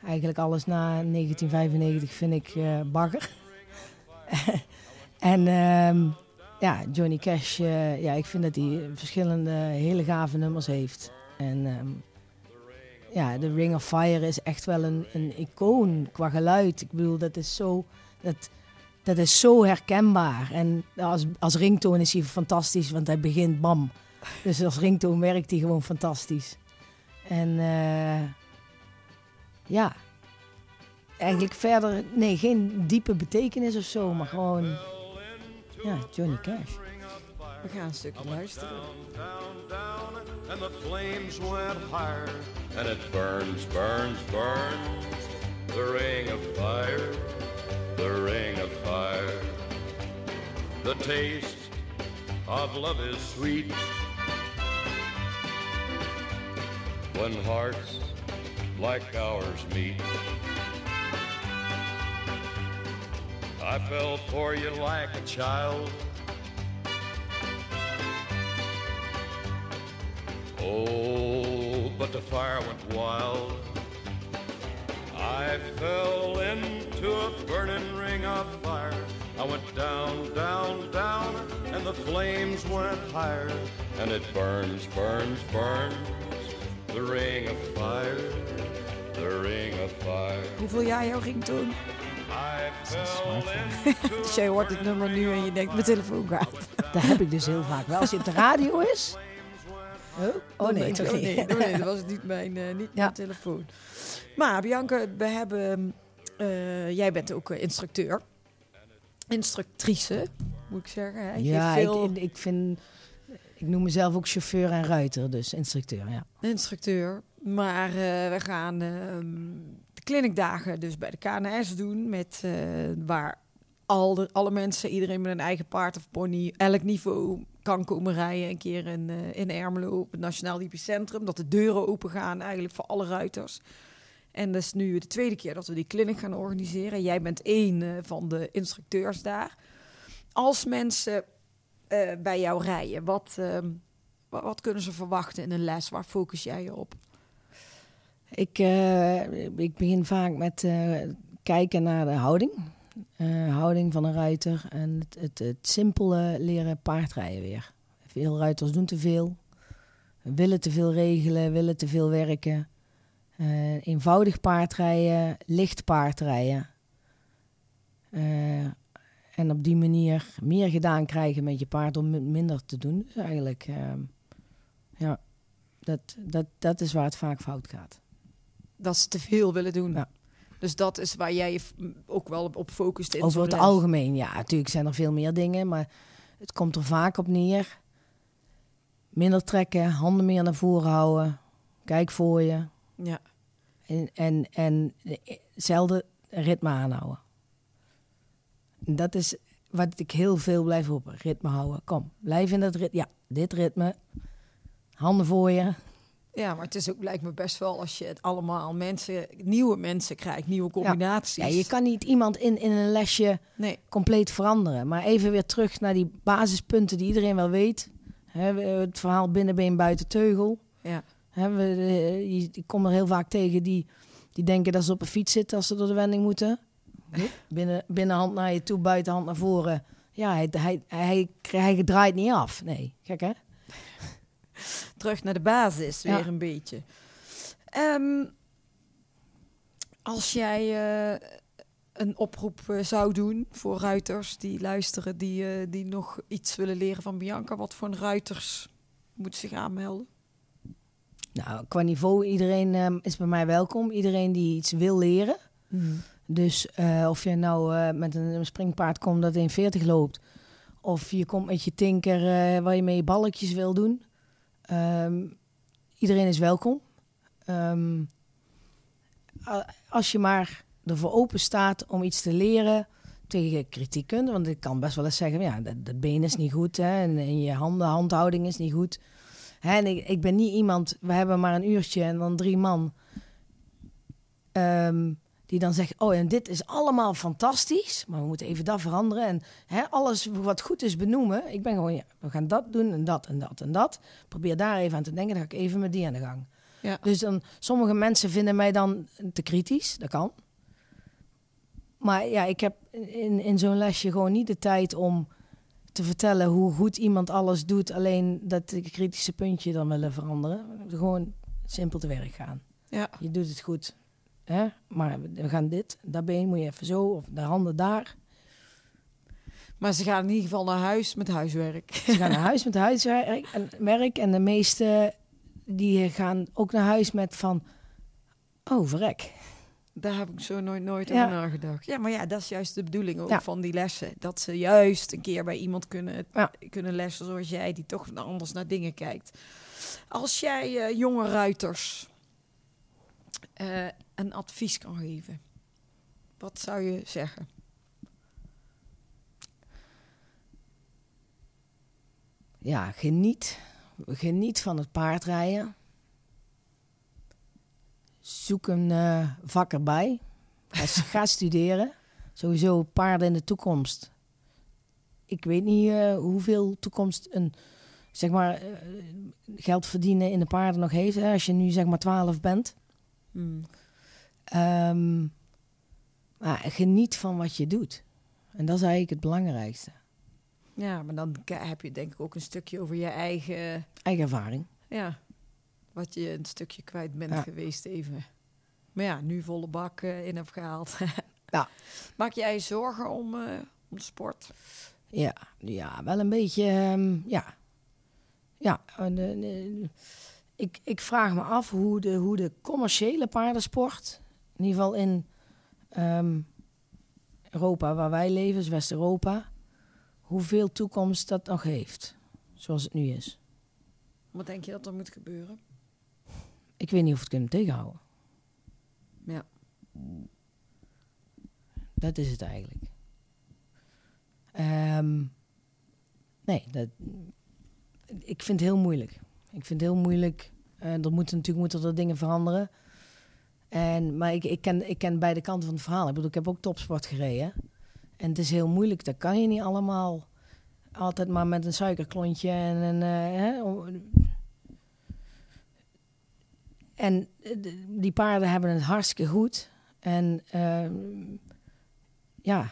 eigenlijk alles na 1995 vind ik eh bagger. en ehm, ja, Johnny Cash, eh, ja, ik vind dat hij verschillende hele gave nummers heeft. En ehm, ja, de Ring of Fire is echt wel een, een icoon qua geluid. Ik bedoel, dat is zo, dat, dat is zo herkenbaar. En als, als ringtoon is hij fantastisch, want hij begint bam. Dus als ringtoon werkt hij gewoon fantastisch. En eh, ja, eigenlijk verder, nee, geen diepe betekenis of zo, maar gewoon, ja, Johnny Cash. We gaan een stukje luisteren. down, down, and the flames went higher. And it burns, burns, burns, the ring of fire, the ring of fire. The taste of love is sweet. When hearts like ours meet. I fell for you like a child. Oh, but the fire went wild. I fell into a burning ring of fire. I went down, down, down, and the flames went higher. And it burns, burns, burns, the ring of fire, the ring of fire. Hoe voel jij jouw ringtoon? Dus jij hoort dit nummer nu en je denkt, mijn telefoon gaat. Dat heb ik dus heel vaak. Wel als op de radio is. Oh, oh nee, toch oh, niet. nee, oh, nee, dat was niet mijn, eh, niet mijn telefoon. Maar Bianca, we hebben... eh, jij bent ook eh, instructeur. Instructrice, moet ik zeggen. Hè? Je Ja, veel ik, ik vind... Ik noem mezelf ook chauffeur en ruiter, dus instructeur, ja. instructeur. Maar eh, we gaan ehm, clinicdagen dus bij de KNS doen. Met, eh, waar al de, alle mensen, iedereen met een eigen paard of pony, elk niveau kan komen rijden. Een keer in, eh, in Ermelo op het Nationaal Hypisch Centrum. Dat de deuren open gaan eigenlijk voor alle ruiters. En dat is nu de tweede keer dat we die clinic gaan organiseren. Jij bent één eh, van de instructeurs daar. Als mensen bij jou rijden, wat, ehm, wa- wat kunnen ze verwachten in een les? Waar focus jij je op? Ik, eh, ik begin vaak met eh, kijken naar de houding. Eh, houding van een ruiter en het, het, simpele leren paardrijden weer. Veel ruiters doen te veel, willen te veel regelen, willen te veel werken. Eenvoudig paardrijden, licht paardrijden. Eh, en op die manier meer gedaan krijgen met je paard om min- minder te doen. Dus eigenlijk, ja, dat, dat, dat is waar het vaak fout gaat. Dat ze te veel willen doen. Ja. Dus dat is waar jij je ook wel op focust in Over het les. algemeen, ja. Natuurlijk zijn er veel meer dingen, maar het komt er vaak op neer. Minder trekken, handen meer naar voren houden. Kijk voor je. Ja. En, en, en zelden ritme aanhouden. En Dat is wat ik heel veel blijf roepen. Ritme houden. Kom, blijf in dat ritme. Ja, dit ritme. Handen voor je. Ja, maar het is ook lijkt me best wel als je het allemaal mensen, nieuwe mensen krijgt, nieuwe combinaties. Ja, je kan niet iemand in, in een lesje Nee, compleet veranderen. Maar even weer terug naar die basispunten die iedereen wel weet. Het verhaal binnenbeen buiten teugel. ja. We, eh, je, ik kom er heel vaak tegen die, die denken dat ze op een fiets zitten als ze door de wending moeten. Binnen, binnenhand naar je toe, buitenhand naar voren. Ja, hij, hij, hij, hij, draait niet af. Nee, gek hè? Terug naar de basis weer Ja. een beetje. Ehm, als jij eh, een oproep eh, zou doen voor ruiters die luisteren, die, eh, die nog iets willen leren van Bianca, wat voor een ruiters moeten zich aanmelden? Nou, qua niveau, iedereen ehm, is bij mij welkom. Iedereen die iets wil leren. Dus eh, of je nou met een, springpaard komt dat 1,40 loopt. Of je komt met je tinker waar je mee balkjes wil doen. Ehm, iedereen is welkom. Ehm, als je maar ervoor open staat om iets te leren tegen kritiek kunt. Want ik kan best wel eens zeggen, ja, dat, been is niet goed. Hè, en, je handen, handhouding is niet goed. Hè, en ik, ik ben niet iemand, we hebben maar een uurtje en dan drie man. Ehm, die dan zegt, oh en dit is allemaal fantastisch. Maar we moeten even dat veranderen. En hè, alles wat goed is benoemen. Ik ben gewoon, ja, we gaan dat doen en dat en dat en dat. Probeer daar even aan te denken. Dan ga ik even met die aan de gang. Ja. Dus dan, sommige mensen vinden mij dan te kritisch. Dat kan. Maar ja, ik heb in, in zo'n lesje gewoon niet de tijd om te vertellen hoe goed iemand alles doet. Alleen dat ik kritische puntje dan willen veranderen. Gewoon simpel te werk gaan. Ja. Je doet het goed. Hè? Maar we gaan dit, dat been moet je even zo, of de handen daar. Maar ze gaan in ieder geval naar huis met huiswerk. Ze gaan naar huis met huiswerk en werk. En de meeste die gaan ook naar huis met van... Oh, verrek. Daar heb ik zo nooit, nooit Ja. over nagedacht. Ja, maar ja, dat is juist de bedoeling ook Ja. van die lessen. Dat ze juist een keer bij iemand kunnen, Ja. kunnen lessen zoals jij, die toch anders naar dingen kijkt. Als jij eh, jonge ruiters eh, een advies kan geven, wat zou je zeggen? Ja, geniet. Geniet van het paardrijden. Zoek een eh, vak erbij. Ga, ga studeren. Sowieso paarden in de toekomst. Ik weet niet eh, hoeveel toekomst een zeg maar eh, geld verdienen in de paarden nog heeft. Hè, als je nu zeg maar 12 bent. Hmm. Ehm, maar geniet van wat je doet. En dat is eigenlijk het belangrijkste. Ja, maar dan heb je denk ik ook een stukje over je eigen, Eigen ervaring. ja, wat je een stukje kwijt bent Ja. geweest even. Maar ja, nu volle bak eh, in hebt gehaald. Ja. Maak jij je zorgen om, eh, om de sport? Ja, ja wel een beetje. ehm, ja. Ja, eh, ik, ik vraag me af hoe de, hoe de commerciële paardensport, in ieder geval in ehm, Europa waar wij leven, dus West-Europa, hoeveel toekomst dat nog heeft, zoals het nu is. Wat denk je dat er moet gebeuren? Ik weet niet of we het kunnen tegenhouden. Ja. Dat is het eigenlijk. Ehm, nee, dat, ik vind het heel moeilijk. Ik vind het heel moeilijk. Eh, er moeten natuurlijk moeten er dingen veranderen. En, maar ik, ken, ik beide kanten van het verhaal. Ik bedoel, ik heb ook topsport gereden. En het is heel moeilijk. Dat kan je niet allemaal altijd maar met een suikerklontje en een... eh, en eh, die paarden hebben het hartstikke goed. En ehm, ja,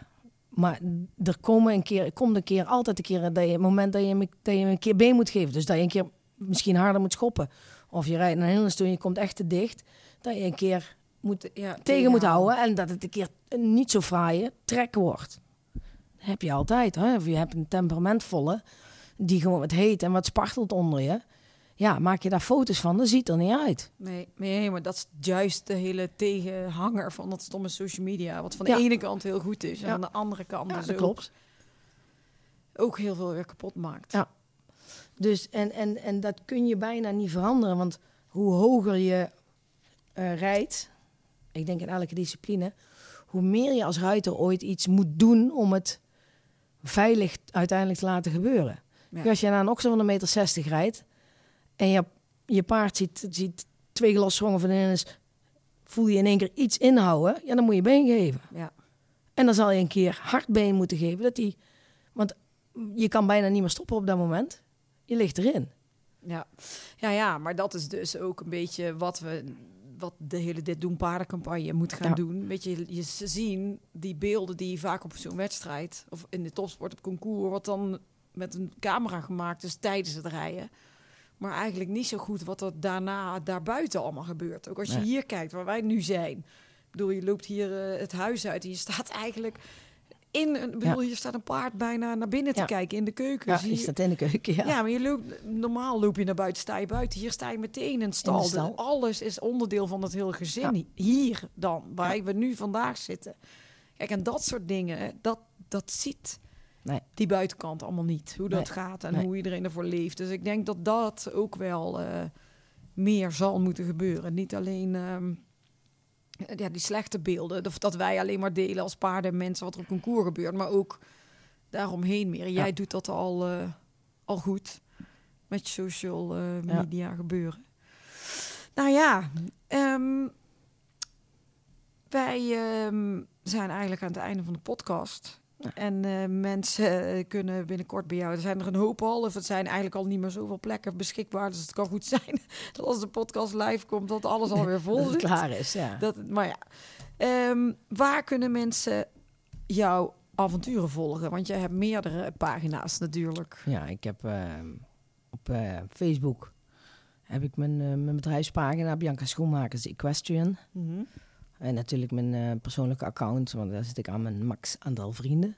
maar er komen een keer, komt een keer, altijd een keer dat je, het moment dat je, een keer been moet geven. Dus dat je een keer misschien harder moet schoppen. Of je rijdt naar een hindernis toe en je komt echt te dicht. Dat je een keer moet, ja tegen moet houden. En dat het een keer een niet zo fraaie trek wordt. Dat heb je altijd. Hè? Of je hebt een temperamentvolle die gewoon wat heet en wat spartelt onder je. Ja, maak je daar foto's van, dan ziet het er niet uit. Nee, nee, maar dat is juist de hele tegenhanger van dat stomme social media. Wat van de Ja. ene kant heel goed is en Ja. van de andere kant Ja, dus dat ook, klopt. ook heel veel weer kapot maakt. Ja. Dus, en, en, en dat kun je bijna niet veranderen. Want hoe hoger je eh, rijdt, ik denk in elke discipline, hoe meer je als ruiter ooit iets moet doen om het veilig uiteindelijk te laten gebeuren. Ja. Als je naar een oksel van een meter 60 rijdt en je, je paard ziet, ziet twee gelosprongen van in is, voel je in één keer iets inhouden, ja, dan moet je been geven. Ja. En dan zal je een keer hard been moeten geven. Dat die, want je kan bijna niet meer stoppen op dat moment. Je ligt erin. Ja. ja, ja, maar dat is dus ook een beetje wat we, wat de hele Dit Doen Paardencampagne moet gaan Ja. doen. Weet je, je ze zien die beelden die vaak op zo'n wedstrijd of in de topsport op concours, wat dan met een camera gemaakt is tijdens het rijden. Maar eigenlijk niet zo goed wat er daarna daarbuiten allemaal gebeurt. Ook als je Nee. hier kijkt waar wij nu zijn. Ik bedoel, je loopt hier eh, het huis uit en je staat eigenlijk in een, ik bedoel, hier staat een paard bijna naar binnen te Ja. kijken in de keuken. Ja, Zie je je- staat in de keuken, ja. ja. maar je loopt, normaal loop je naar buiten, sta je buiten. Hier sta je meteen in stal. de stal. Alles is onderdeel van het hele gezin. Hier dan, waar we nu vandaag zitten. Kijk, en dat soort dingen, dat, dat ziet Nee. die buitenkant allemaal niet. Hoe dat Nee. gaat en Nee. hoe iedereen ervoor leeft. Dus ik denk dat dat ook wel eh, meer zal moeten gebeuren. Niet alleen ehm, ja, die slechte beelden, of dat wij alleen maar delen als paarden en mensen wat er op een koer gebeurt, maar ook daaromheen meer. Jij Ja. doet dat al, eh, al goed met je social eh, media gebeuren. Nou ja, ehm, wij ehm, zijn eigenlijk aan het einde van de podcast. Ja. En eh, mensen eh, kunnen binnenkort bij jou. Er zijn er een hoop al, of het zijn eigenlijk al niet meer zoveel plekken beschikbaar. Dus het kan goed zijn dat als de podcast live komt, dat alles alweer vol Dat het zit. klaar is, ja. Dat, maar ja, Ehm, waar kunnen mensen jouw avonturen volgen? Want jij hebt meerdere pagina's natuurlijk. Ja, ik heb ehm, op eh, Facebook heb ik mijn, mijn bedrijfspagina Bianca Schoenmakers Equestrian. En natuurlijk mijn eh, persoonlijke account, want daar zit ik aan mijn max aantal vrienden.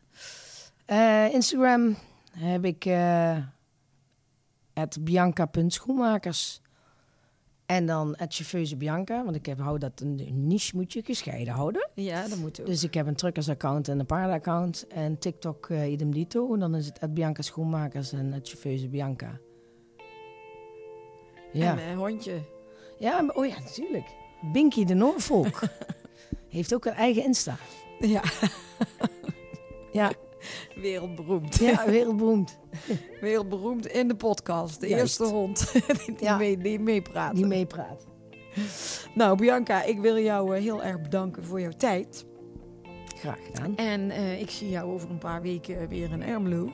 Eh, Instagram heb ik eh bianca.schoenmakers. En dan het chauffeuse Bianca, want ik heb, hou dat een, niche moet je gescheiden houden. Ja, dat moet ook. Dus ik heb een truckers-account en een paardenaccount. En TikTok eh, idem dito. En dan is het Bianca Schoenmakers en het chauffeuse Bianca. Ja, En een hondje. ja maar- oh ja, natuurlijk. Binky de Norfolk. Heeft ook een eigen Insta. Ja, Ja, wereldberoemd. ja wereldberoemd. Wereldberoemd in de podcast. De Juist. eerste hond die, Ja. mee, die meepraat. Die meepraat. Nou, Bianca, ik wil jou eh, heel erg bedanken voor jouw tijd. Graag gedaan. En eh, ik zie jou over een paar weken weer in Ermelo.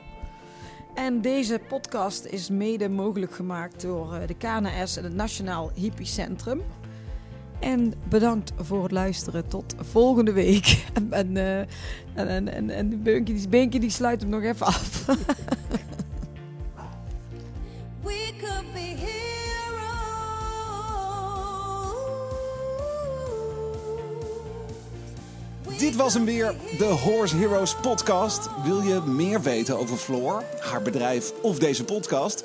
En deze podcast is mede mogelijk gemaakt door eh, de KNS en het Nationaal Hippie Centrum. En bedankt voor het luisteren. Tot volgende week. En, en, eh, en, en, en, en die Beunkie die, Beunkie die sluit hem nog even af. We could be heroes. Dit was hem weer, de Horse Heroes podcast. Wil je meer weten over Floor, haar bedrijf of deze podcast?